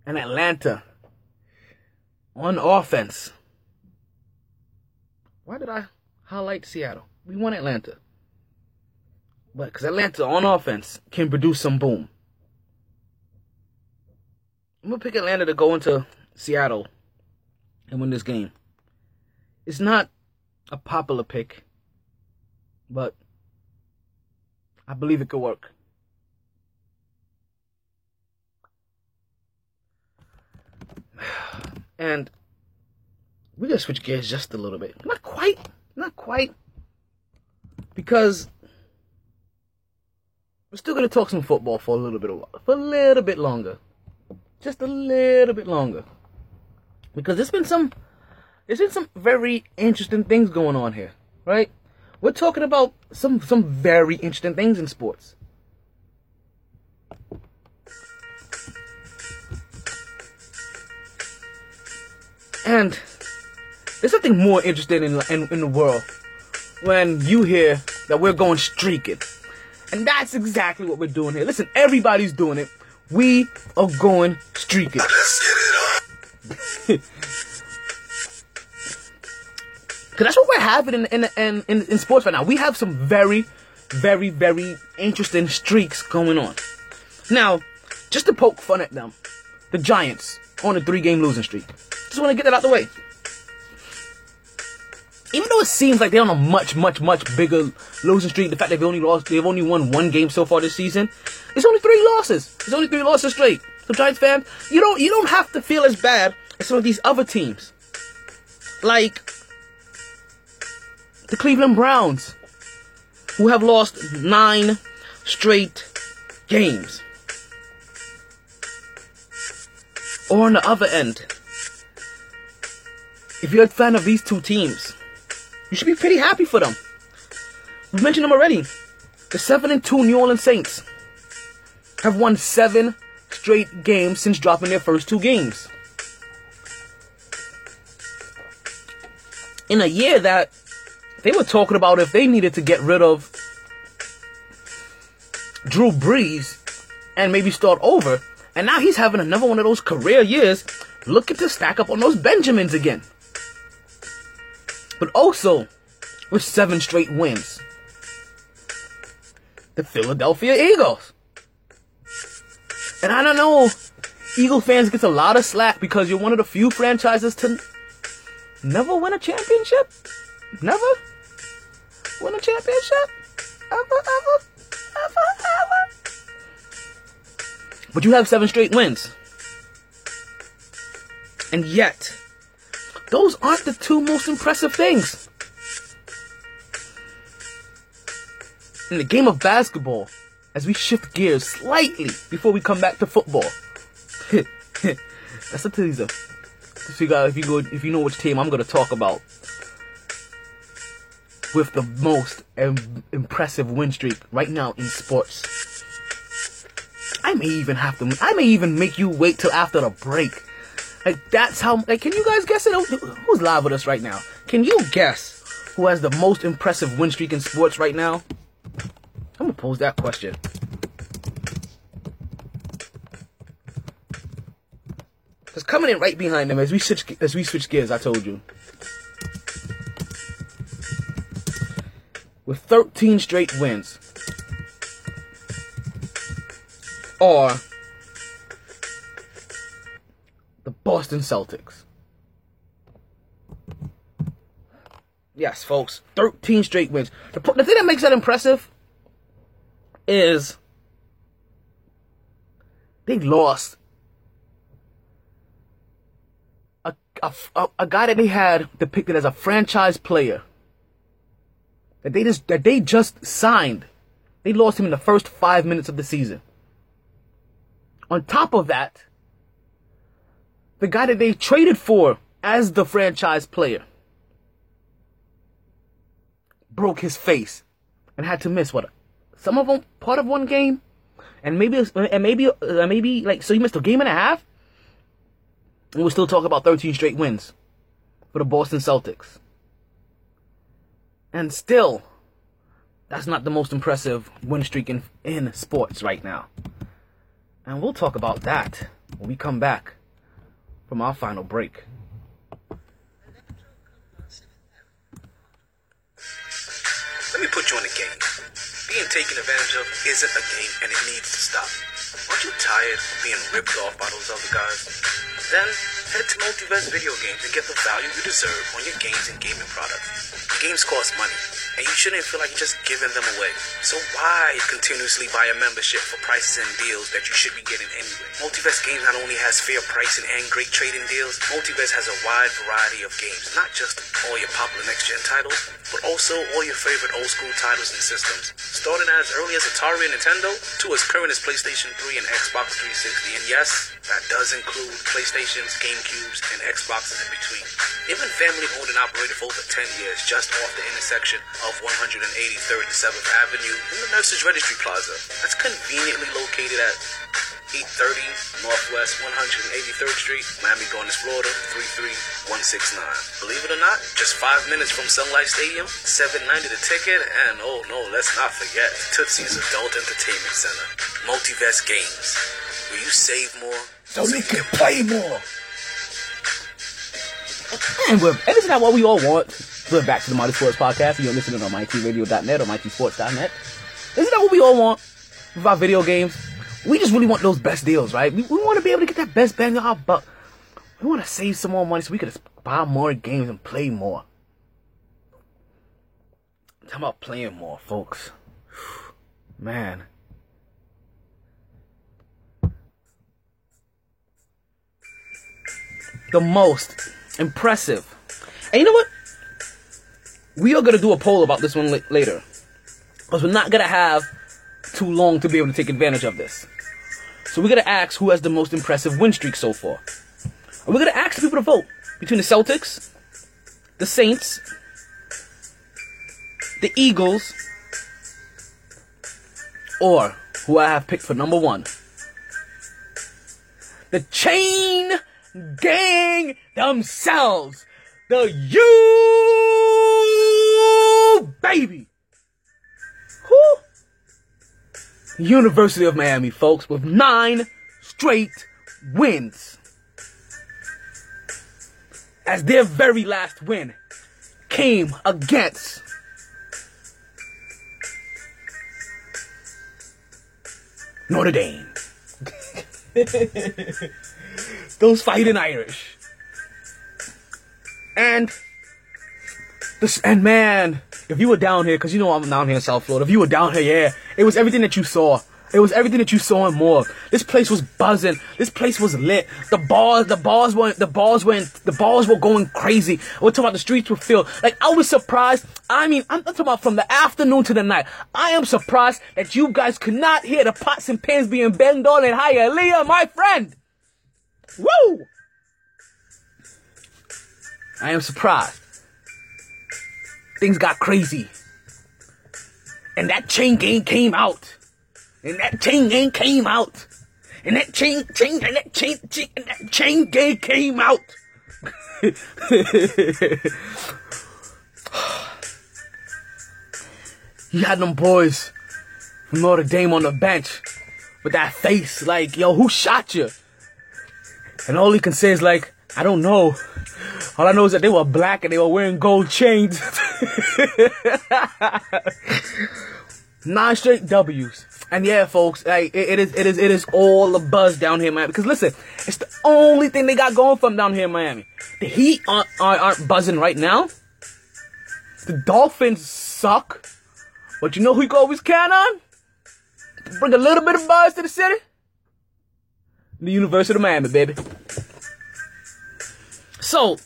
And Atlanta on offense. Why did I highlight Seattle? We want Atlanta. But because Atlanta on offense can produce some boom. I'm going to pick Atlanta to go into Seattle and win this game. It's not a popular pick, but I believe it could work. And we're gonna switch gears just a little bit. Not quite, not quite. Because we're still gonna talk some football for a little bit for a little bit longer. Just a little bit longer. Because there's been some there's been some very interesting things going on here, right? We're talking about some some very interesting things in sports. And there's something more interesting in, in, in the world when you hear that we're going streaking. And that's exactly what we're doing here. Listen, everybody's doing it. We are going streaking. Let's get it on. Cause that's what we're having in, in in in in sports right now. We have some very, very, very interesting streaks going on. Now, just to poke fun at them, the Giants on a three-game losing streak. Just want to get that out the way. Even though it seems like they're on a much, much, much bigger losing streak, the fact that they've only lost, they've only won one game so far this season, it's only three losses. It's only three losses straight. So Giants fans, you don't, you don't have to feel as bad as some of these other teams, like the Cleveland Browns, who have lost nine straight games. Or on the other end, if you're a fan of these two teams, you should be pretty happy for them. We've mentioned them already. The 7 and 2 New Orleans Saints have won seven straight games since dropping their first two games. In a year that they were talking about if they needed to get rid of Drew Brees and maybe start over, and now he's having another one of those career years looking to stack up on those Benjamins again. But also, with seven straight wins, the Philadelphia Eagles. And I don't know, Eagle fans gets a lot of slack because you're one of the few franchises to never win a championship. Never win a championship. Ever, ever, ever, ever. But you have seven straight wins. And yet, those aren't the two most impressive things. In the game of basketball, as we shift gears slightly before we come back to football. That's a teaser. To figure out if you go, if you know which team I'm going to talk about with the most im- impressive win streak right now in sports. I may even have to. I may even make you wait till after the break. Like that's how. Like, can you guys guess it? Who's live with us right now? Can you guess who has the most impressive win streak in sports right now? I'm gonna pose that question. Cause coming in right behind them as we switch as we switch gears, I told you. With 13 straight wins. Or the Boston Celtics. Yes, folks, 13 straight wins. The, the thing that makes that impressive is they lost a, a, a, a guy that they had depicted as a franchise player that they just that they just signed. They lost him in the first five minutes of the season. On top of that, the guy that they traded for as the franchise player broke his face and had to miss what some of them part of one game and maybe and maybe uh, maybe like so he missed a game and a half and we're still talking about 13 straight wins for the Boston Celtics and still that's not the most impressive win streak in, in sports right now and we'll talk about that when we come back from our final break Let me put you on a game. Being taken advantage of isn't a game and it needs to stop. Aren't you tired of being ripped off by those other guys? Then head to Multiverse Video Games and get the value you deserve on your games and gaming products. Games cost money, and you shouldn't feel like you're just giving them away. So why continuously buy a membership for prices and deals that you should be getting anyway? Multiverse Games not only has fair pricing and great trading deals, Multiverse has a wide variety of games, not just all your popular next-gen titles, but also all your favorite old-school titles and systems, starting as early as Atari and Nintendo to as current as PlayStation 3 and Xbox 360. And yes, that does include PlayStations, GameCubes, and Xboxes in between. They've been family owned and operated for over 10 years, just off the intersection of of 183rd and 7th Avenue in the Nurses Registry Plaza. That's conveniently located at 830 Northwest 183rd Street, Miami Gardens, Florida 33169. Believe it or not, just five minutes from Sun Life Stadium, 790 the ticket, and oh no, let's not forget Tootsie's Adult Entertainment Center, Multiverse Games, where you save more So you can play more. And, and isn't that what we all want? We're back to the Mighty Sports Podcast. You're listening on MightyRadio.net or MightySports.net. Isn't that what we all want with our video games? We just really want those best deals, right? We, we want to be able to get that best bang for our buck. We want to save some more money so we can buy more games and play more. Talking about playing more, folks. Man. the most impressive. And you know what? We are gonna do a poll about this one la- later, because we're not gonna have too long to be able to take advantage of this. So we're gonna ask who has the most impressive win streak so far. And we're gonna ask people to vote between the Celtics, the Saints, the Eagles, or who I have picked for number one. The chain gang themselves. The U baby. Who? University of Miami, folks, with nine straight wins. As their very last win came against Notre Dame. Those fighting Irish. And this and man, if you were down here, because you know I'm down here in South Florida, if you were down here, yeah, it was everything that you saw. It was everything that you saw and more. This place was buzzing. This place was lit. The bars, the bars went, the bars went, the bars were going crazy. We're talking about the streets were filled. Like I was surprised. I mean, I'm talking about from the afternoon to the night. I am surprised that you guys could not hear the pots and pans being banged on in Hialeah, my friend. Woo! I am surprised. Things got crazy. And that chain gang came out. And that chain gang came out. And that chain, chain, and that chain, chain, and that chain gang came out. you had them boys from Notre Dame on the bench with that face like, yo, who shot you? And all he can say is like, I don't know. All I know is that they were black and they were wearing gold chains. Nine straight W's. And yeah, folks, like it, it is, it is, it is all the buzz down here Miami. Because listen, it's the only thing they got going from down here in Miami. The Heat aren't, aren't, aren't buzzing right now. The Dolphins suck. But you know who you can always count on? To bring a little bit of buzz to the city? The University of Miami, baby. So,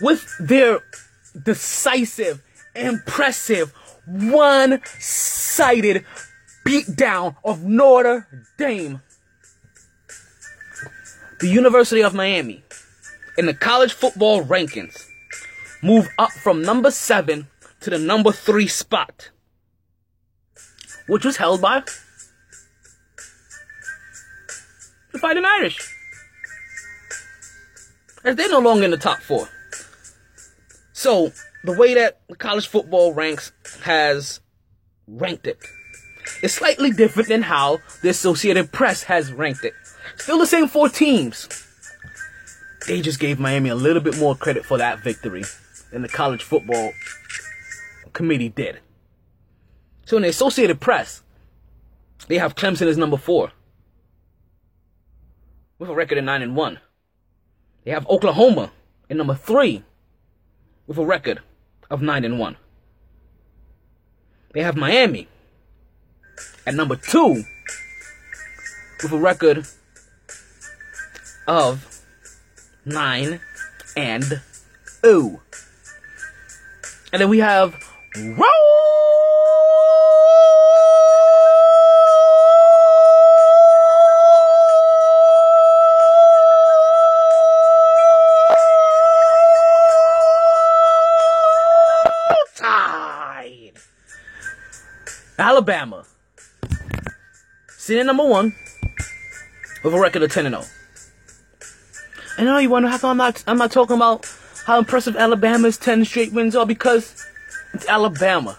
with their decisive, impressive, one-sided beatdown of Notre Dame, the University of Miami, in the college football rankings, move up from number seven to the number three spot, which was held by the Fighting Irish. As they're no longer in the top four. So, the way that college football ranks has ranked it is slightly different than how the Associated Press has ranked it. Still the same four teams. They just gave Miami a little bit more credit for that victory than the college football committee did. So in the Associated Press, they have Clemson as number four with a record of 9 and 1. They have Oklahoma in number 3 with a record of 9 and 1. They have Miami at number 2 with a record of 9 and 0. And then we have Roll Alabama. Sitting number one with a record of 10 and 0. And I know you wonder how come I'm not I'm not talking about how impressive Alabama's 10 straight wins are because it's Alabama.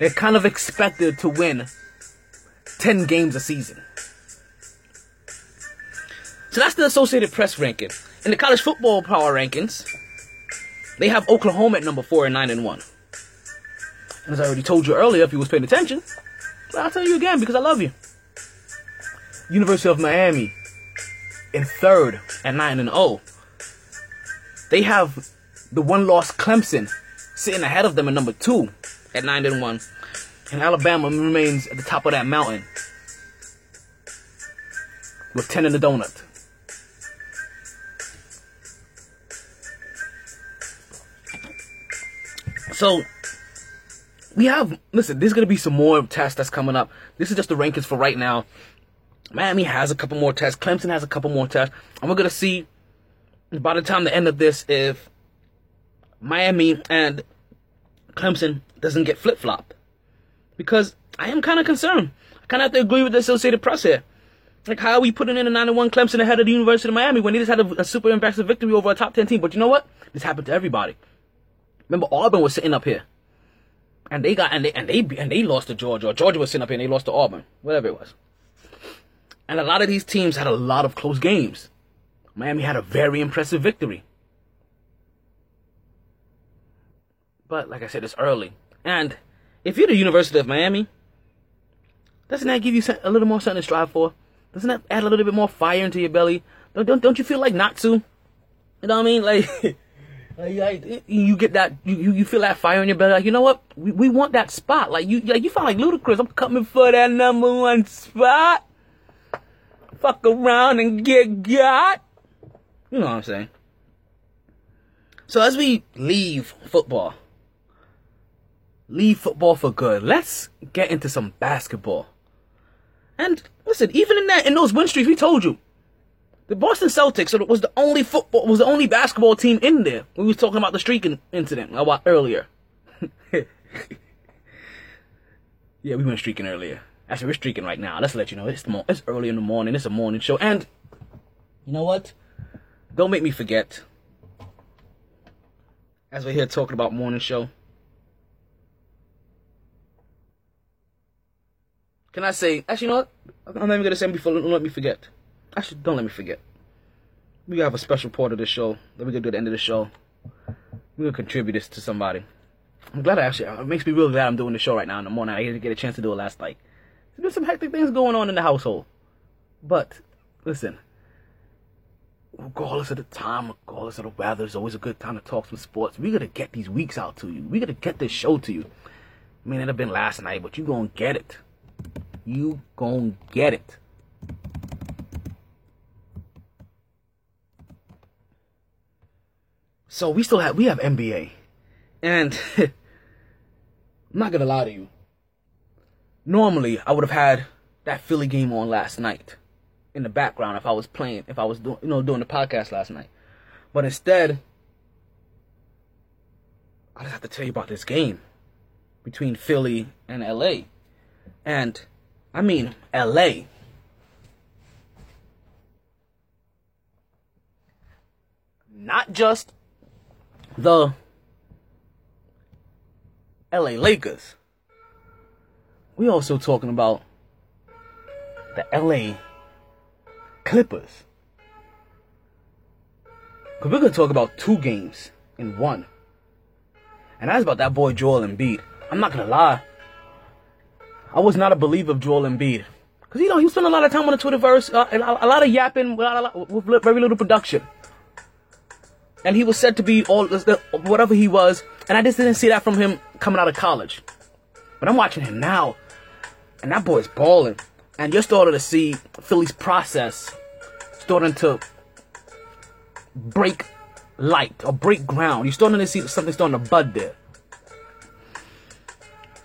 They're kind of expected to win 10 games a season. So that's the Associated Press ranking. In the college football power rankings, they have Oklahoma at number 4 and 9 and 1. As I already told you earlier, if you was paying attention, but I'll tell you again because I love you. University of Miami in third at 9 and 0. They have the one loss Clemson sitting ahead of them at number 2 at 9 and 1. And Alabama remains at the top of that mountain with 10 in the donut. So we have listen, there's gonna be some more tests that's coming up. This is just the rankings for right now. Miami has a couple more tests. Clemson has a couple more tests. And we're gonna see by the time the end of this if Miami and Clemson doesn't get flip flop. Because I am kind of concerned. I kind of have to agree with the Associated Press here. Like, how are we putting in a 9-1 Clemson ahead of the University of Miami when they just had a, a super impressive victory over a top 10 team? But you know what? This happened to everybody. Remember, Auburn was sitting up here. And they got, and they, and they, and they lost to Georgia. Georgia was sitting up here and they lost to Auburn. Whatever it was. And a lot of these teams had a lot of close games. Miami had a very impressive victory. But like I said, it's early. And if you're the University of Miami, doesn't that give you a little more something to strive for? Doesn't that add a little bit more fire into your belly? Don't don't, don't you feel like Natsu? You know what I mean? Like, Uh, like, like, you get that you, you feel that fire in your belly. Like you know what? We, we want that spot. Like you like you feel like Ludacris. I'm coming for that number one spot. Fuck around and get got. You know what I'm saying? So as we leave football, leave football for good. Let's get into some basketball. And listen, even in that in those win streaks, we told you the Boston Celtics was the only football was the only basketball team in there. We was talking about the streaking incident a while earlier. yeah, we went streaking earlier. Actually, we're streaking right now. Let's let you know it's the mo- it's early in the morning. It's a morning show, and you know what? Don't make me forget. As we're here talking about morning show, can I say? Actually, you know what? I'm not even gonna say before. Don't let me forget. Actually, don't let me forget. We have a special part of the show that we're gonna do at the end of the show. We're gonna contribute this to somebody. I'm glad I actually. It makes me real glad I'm doing the show right now in the morning. I didn't get a chance to do it last night. There's some hectic things going on in the household. But listen, regardless of the time, regardless of the weather, it's always a good time to talk some sports. We gotta get these weeks out to you. We gotta get this show to you. I mean, it'd have been last night, but you gonna get it. You gonna get it. So we still have we have NBA, and I'm not gonna lie to you. Normally, I would have had that Philly game on last night in the background if I was playing, if I was doing, you know, doing the podcast last night. But instead, I just have to tell you about this game between Philly and LA. And I mean LA. Not just the LA Lakers. We also talking about the LA Clippers. Cause we're gonna talk about two games in one. And that's about that boy Joel Embiid. I'm not gonna lie. I was not a believer of Joel Embiid. Cause you know, he spent a lot of time on the Twitterverse, uh, and a, a lot of yapping with, with very little production. And he was said to be all whatever he was, and I just didn't see that from him coming out of college. But I'm watching him now, and that boy's balling. And you're starting to see Philly's process starting to break light or break ground. You're starting to see something starting to bud there.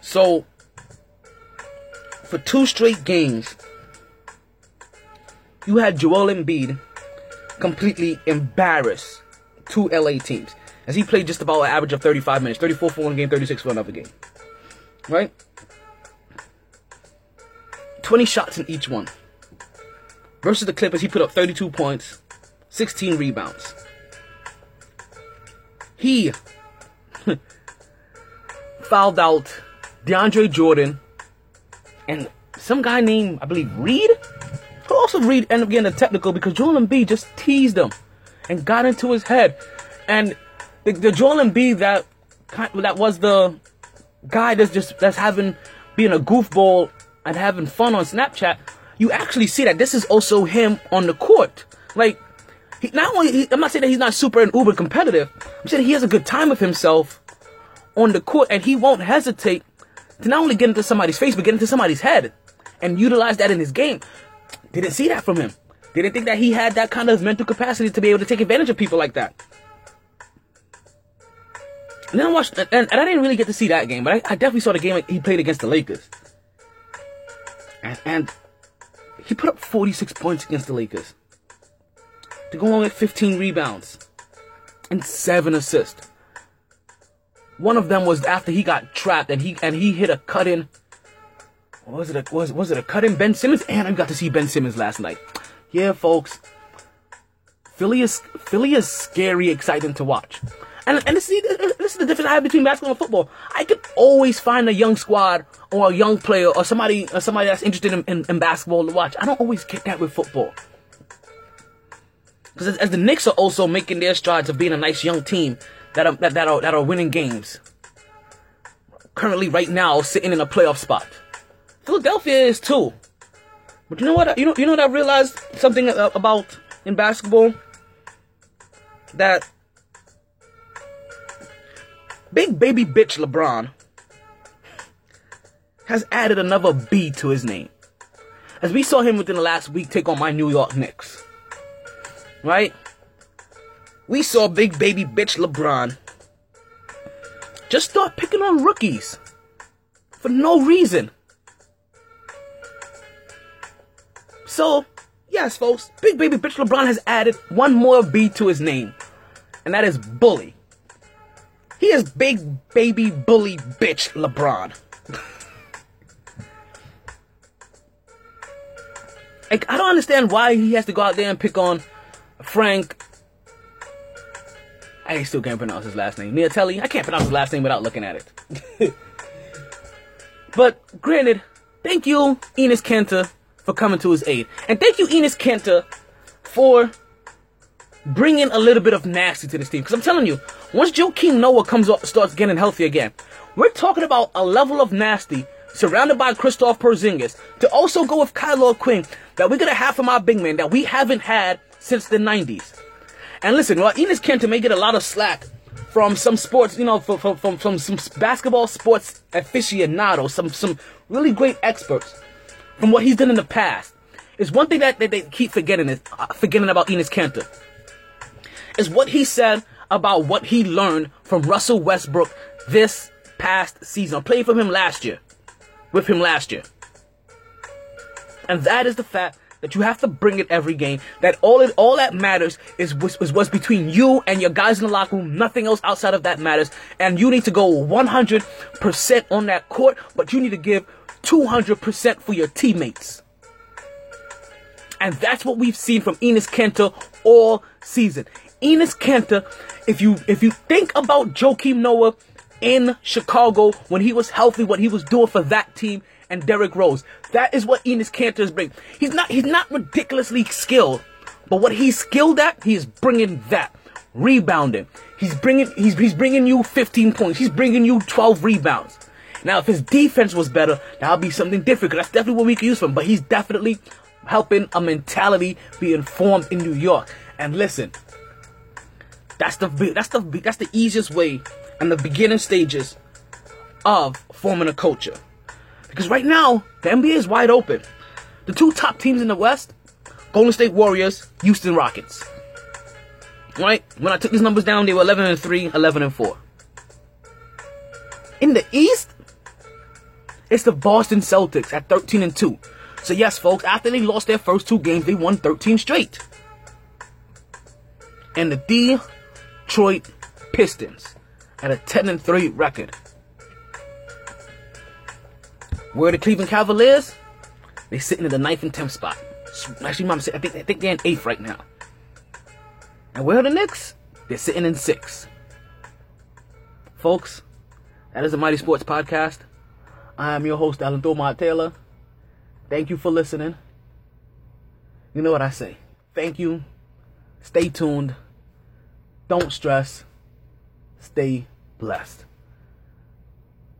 So, for two straight games, you had Joel Embiid completely embarrass two LA teams. As he played just about an average of 35 minutes, 34 for one game, 36 for another game. Right? 20 shots in each one. Versus the Clippers, he put up 32 points, 16 rebounds. He fouled out DeAndre Jordan and some guy named, I believe, Reed. Who also Reed ended up getting a technical because Joel Embiid just teased him and got into his head. And the, the Joel Embiid that that was the guy that's just that's having being a goofball and having fun on Snapchat. You actually see that this is also him on the court. Like he not only he, I'm not saying that he's not super and uber competitive. I'm saying he has a good time with himself on the court and he won't hesitate to not only get into somebody's face but get into somebody's head and utilize that in his game. Didn't see that from him. Didn't think that he had that kind of mental capacity to be able to take advantage of people like that. And then I watched, and, and I didn't really get to see that game, but I, I definitely saw the game he played against the Lakers. And, and he put up 46 points against the Lakers. To go on with 15 rebounds and 7 assists. One of them was after he got trapped and he and he hit a cut in. Was it a was was it a cut in Ben Simmons? And I got to see Ben Simmons last night. Yeah, folks. Philly is Philly is scary, exciting to watch. And and see, this is the difference I have between basketball and football. I can always find a young squad or a young player or somebody or somebody that's interested in, in, in basketball to watch. I don't always get that with football. Because as, as, the Knicks are also making their strides of being a nice young team that are, that, that are that are winning games. Currently, right now, sitting in a playoff spot. Philadelphia is too. But you know what? You know you know what I realized something about in basketball that Big baby bitch LeBron has added another B to his name. As we saw him within the last week take on my New York Knicks. Right? We saw big baby bitch LeBron just start picking on rookies for no reason. So, yes, folks, big baby bitch LeBron has added one more B to his name, and that is bully. He is big baby bully bitch LeBron. like, I don't understand why he has to go out there and pick on Frank. I still can't pronounce his last name. Niatelli. I can't pronounce his last name without looking at it. but granted, thank you, Enes Kanter, for coming to his aid. And thank you, Enes Kanter, for bringing a little bit of nasty to this team. Because I'm telling you, once Joakim Noah comes up, starts getting healthy again, we're talking about a level of nasty surrounded by Kristaps Porzingis to also go with Kyle O'Quinn that we're gonna have from our big man that we haven't had since the 90s. And listen, while Enes Kanter may get a lot of slack from some sports, you know, from, from, from, from some basketball sports aficionados, some some really great experts from what he's done in the past. Is one thing that, they keep forgetting is uh, forgetting about Enes Kanter is what he said about what he learned from Russell Westbrook this past season. I played for him last year. With him last year. And that is the fact that you have to bring it every game. That all it all that matters is, is what's between you and your guys in the locker room. Nothing else outside of that matters. And you need to go 100% on that court, but you need to give 200% for your teammates. And that's what we've seen from Enes Kanter all season. Enes Kanter, if you if you think about Joakim Noah in Chicago when he was healthy, what he was doing for that team and Derrick Rose, that is what Enes Kanter is bringing. He's not he's not ridiculously skilled, but what he's skilled at, he is bringing that rebounding. He's bringing he's he's bringing you 15 points. He's bringing you 12 rebounds. Now, if his defense was better, that would be something different. Cause that's definitely what we can use from. But he's definitely helping a mentality be informed in New York. And listen, that's the that's the that's the easiest way and the beginning stages of forming a culture. Because right now, the NBA is wide open. The two top teams in the West, Golden State Warriors, Houston Rockets. Right? When I took these numbers down, they were 11 and 3, 11 and 4. In the East, it's the Boston Celtics at 13 and 2. So yes, folks, after they lost their first two games, they won 13 straight. And the Detroit Pistons at a 10 and 3 record. Where the Cleveland Cavaliers? They're sitting in the ninth and tenth spot. Actually, mom, I think I think they're in eighth right now. And where are the Knicks? They're sitting in six. Folks, that is the Mighty Sports Podcast. I am your host, Alan Thomart Taylor. Thank you for listening. You know what I say. Thank you. Stay tuned. Don't stress. Stay blessed.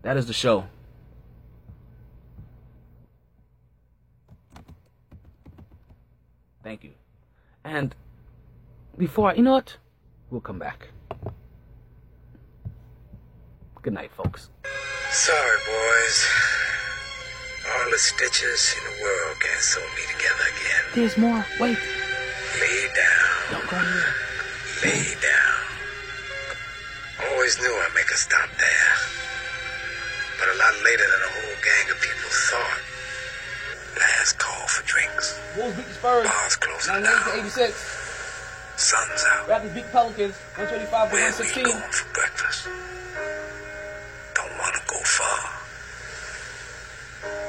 That is the show. Thank you. And before I, you know what? We'll come back. Good night, folks. Sorry, boys. All the stitches in the world can't sew me together again. There's more. Wait. Lay down. Don't go anywhere. Lay down. Always knew I'd make a stop there. But a lot later than a whole gang of people thought. Last call for drinks. Wolves beat the Spurs. Bars closing 98 to down. 86. Sun's out. Raptors beat Pelicans 125 to Where we 116. going for breakfast? Don't wanna go far.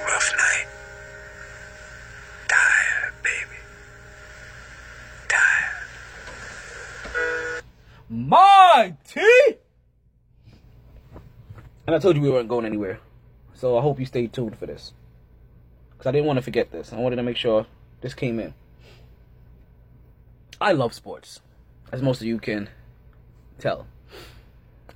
Rough night. Tired, baby. Tired. Mighty! And I told you we weren't going anywhere. So I hope you stayed tuned for this. Because I didn't want to forget this. I wanted to make sure this came in. I love sports, as most of you can tell.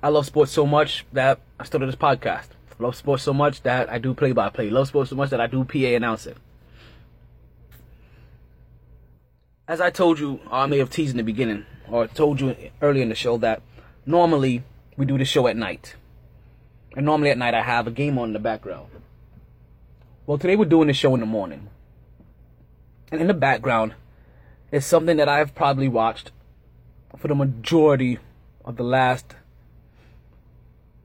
I love sports so much that I started this podcast. I love sports so much that I do play by play. Love sports so much that I do PA announcing. As I told you, I may have teased in the beginning, or told you earlier in the show that normally we do the show at night. And normally at night I have a game on in the background. Well, today we're doing the show in the morning. And in the background is something that I've probably watched for the majority of the last,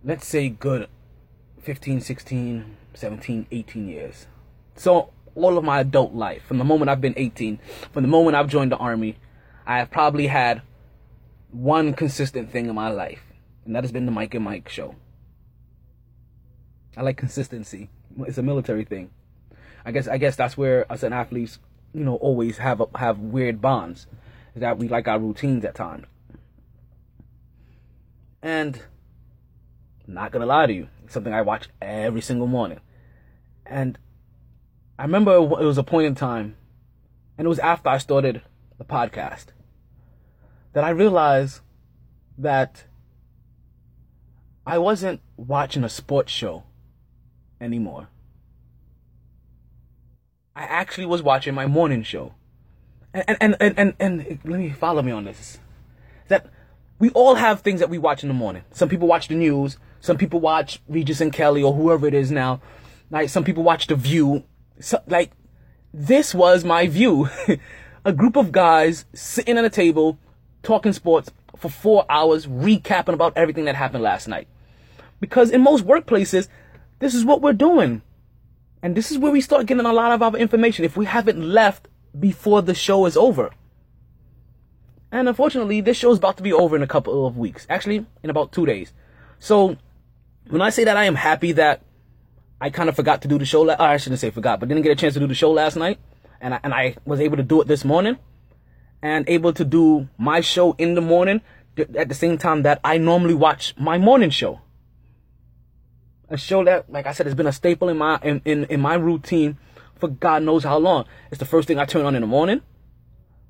let's say, good 15, 16, 17, 18 years. So, all of my adult life, from the moment I've been 18, from the moment I've joined the army, I have probably had one consistent thing in my life, and that has been the Mike and Mike show. I like consistency. It's a military thing. I guess I guess that's where us and athletes, you know, always have a, have weird bonds. That we like our routines at times. And not gonna lie to you, it's something I watch every single morning. And I remember it was a point in time, and it was after I started the podcast, that I realized that I wasn't watching a sports show anymore. I actually was watching my morning show. And and and and, and, and let me follow me on this. We all have things that we watch in the morning. Some people watch the news, some people watch Regis and Kelly or whoever it is now. Like some people watch The View. So, like this was my view. a group of guys sitting at a table talking sports for 4 hours recapping about everything that happened last night. Because in most workplaces, this is what we're doing. And this is where we start getting a lot of our information if we haven't left before the show is over. And unfortunately, this show is about to be over in a couple of weeks. Actually, in about two days. So, when I say that I am happy that I kind of forgot to do the show, la- or I shouldn't say forgot, but didn't get a chance to do the show last night, and I, and I was able to do it this morning, and able to do my show in the morning at the same time that I normally watch my morning show a show that, like I said, has been a staple in my in, in, in my routine for God knows how long. It's the first thing I turn on in the morning,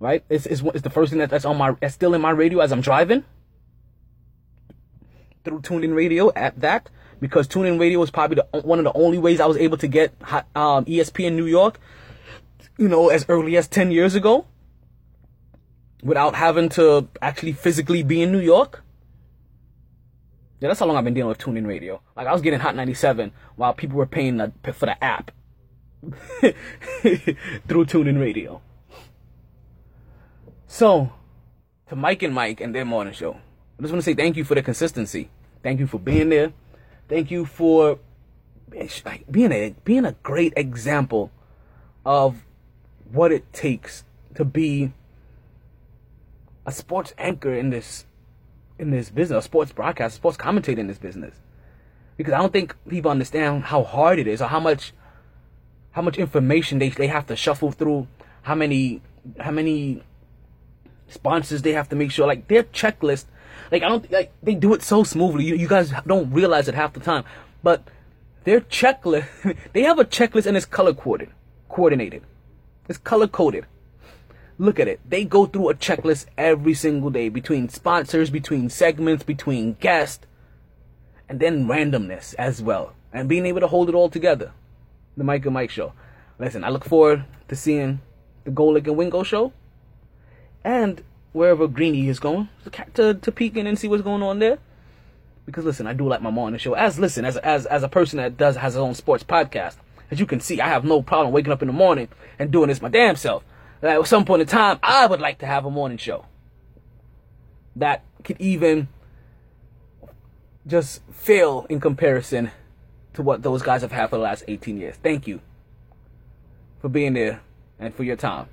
right? It's it's, it's the first thing that, that's on my that's still in my radio as I'm driving through TuneIn Radio at that because TuneIn Radio was probably the, one of the only ways I was able to get um, ESPN New York, you know, as early as ten years ago, without having to actually physically be in New York. Yeah, that's how long I've been dealing with TuneIn Radio. Like I was getting Hot 97 while people were paying the, for the app through TuneIn Radio. So, to Mike and Mike and their morning show, I just want to say thank you for the consistency. Thank you for being there. Thank you for like, being a being a great example of what it takes to be a sports anchor in this in this business, a sports broadcast, a sports commentator in this business. Because I don't think people understand how hard it is or how much how much information they they have to shuffle through, how many how many sponsors they have to make sure like their checklist like I don't like they do it so smoothly. You, you guys don't realize it half the time, but their checklist they have a checklist and it's color coded, coordinated. It's color coded. Look at it. They go through a checklist every single day between sponsors, between segments, between guests, and then randomness as well, and being able to hold it all together. The Mike and Mike Show. Listen, I look forward to seeing the Golic and Wingo show, and wherever Greeny is going to to peek in and see what's going on there. Because listen, I do like my morning show. As listen, as as as a person that does has his own sports podcast, as you can see, I have no problem waking up in the morning and doing this my damn self. That at some point in time, I would like to have a morning show that could even just fail in comparison to what those guys have had for the last 18 years. Thank you for being there and for your time.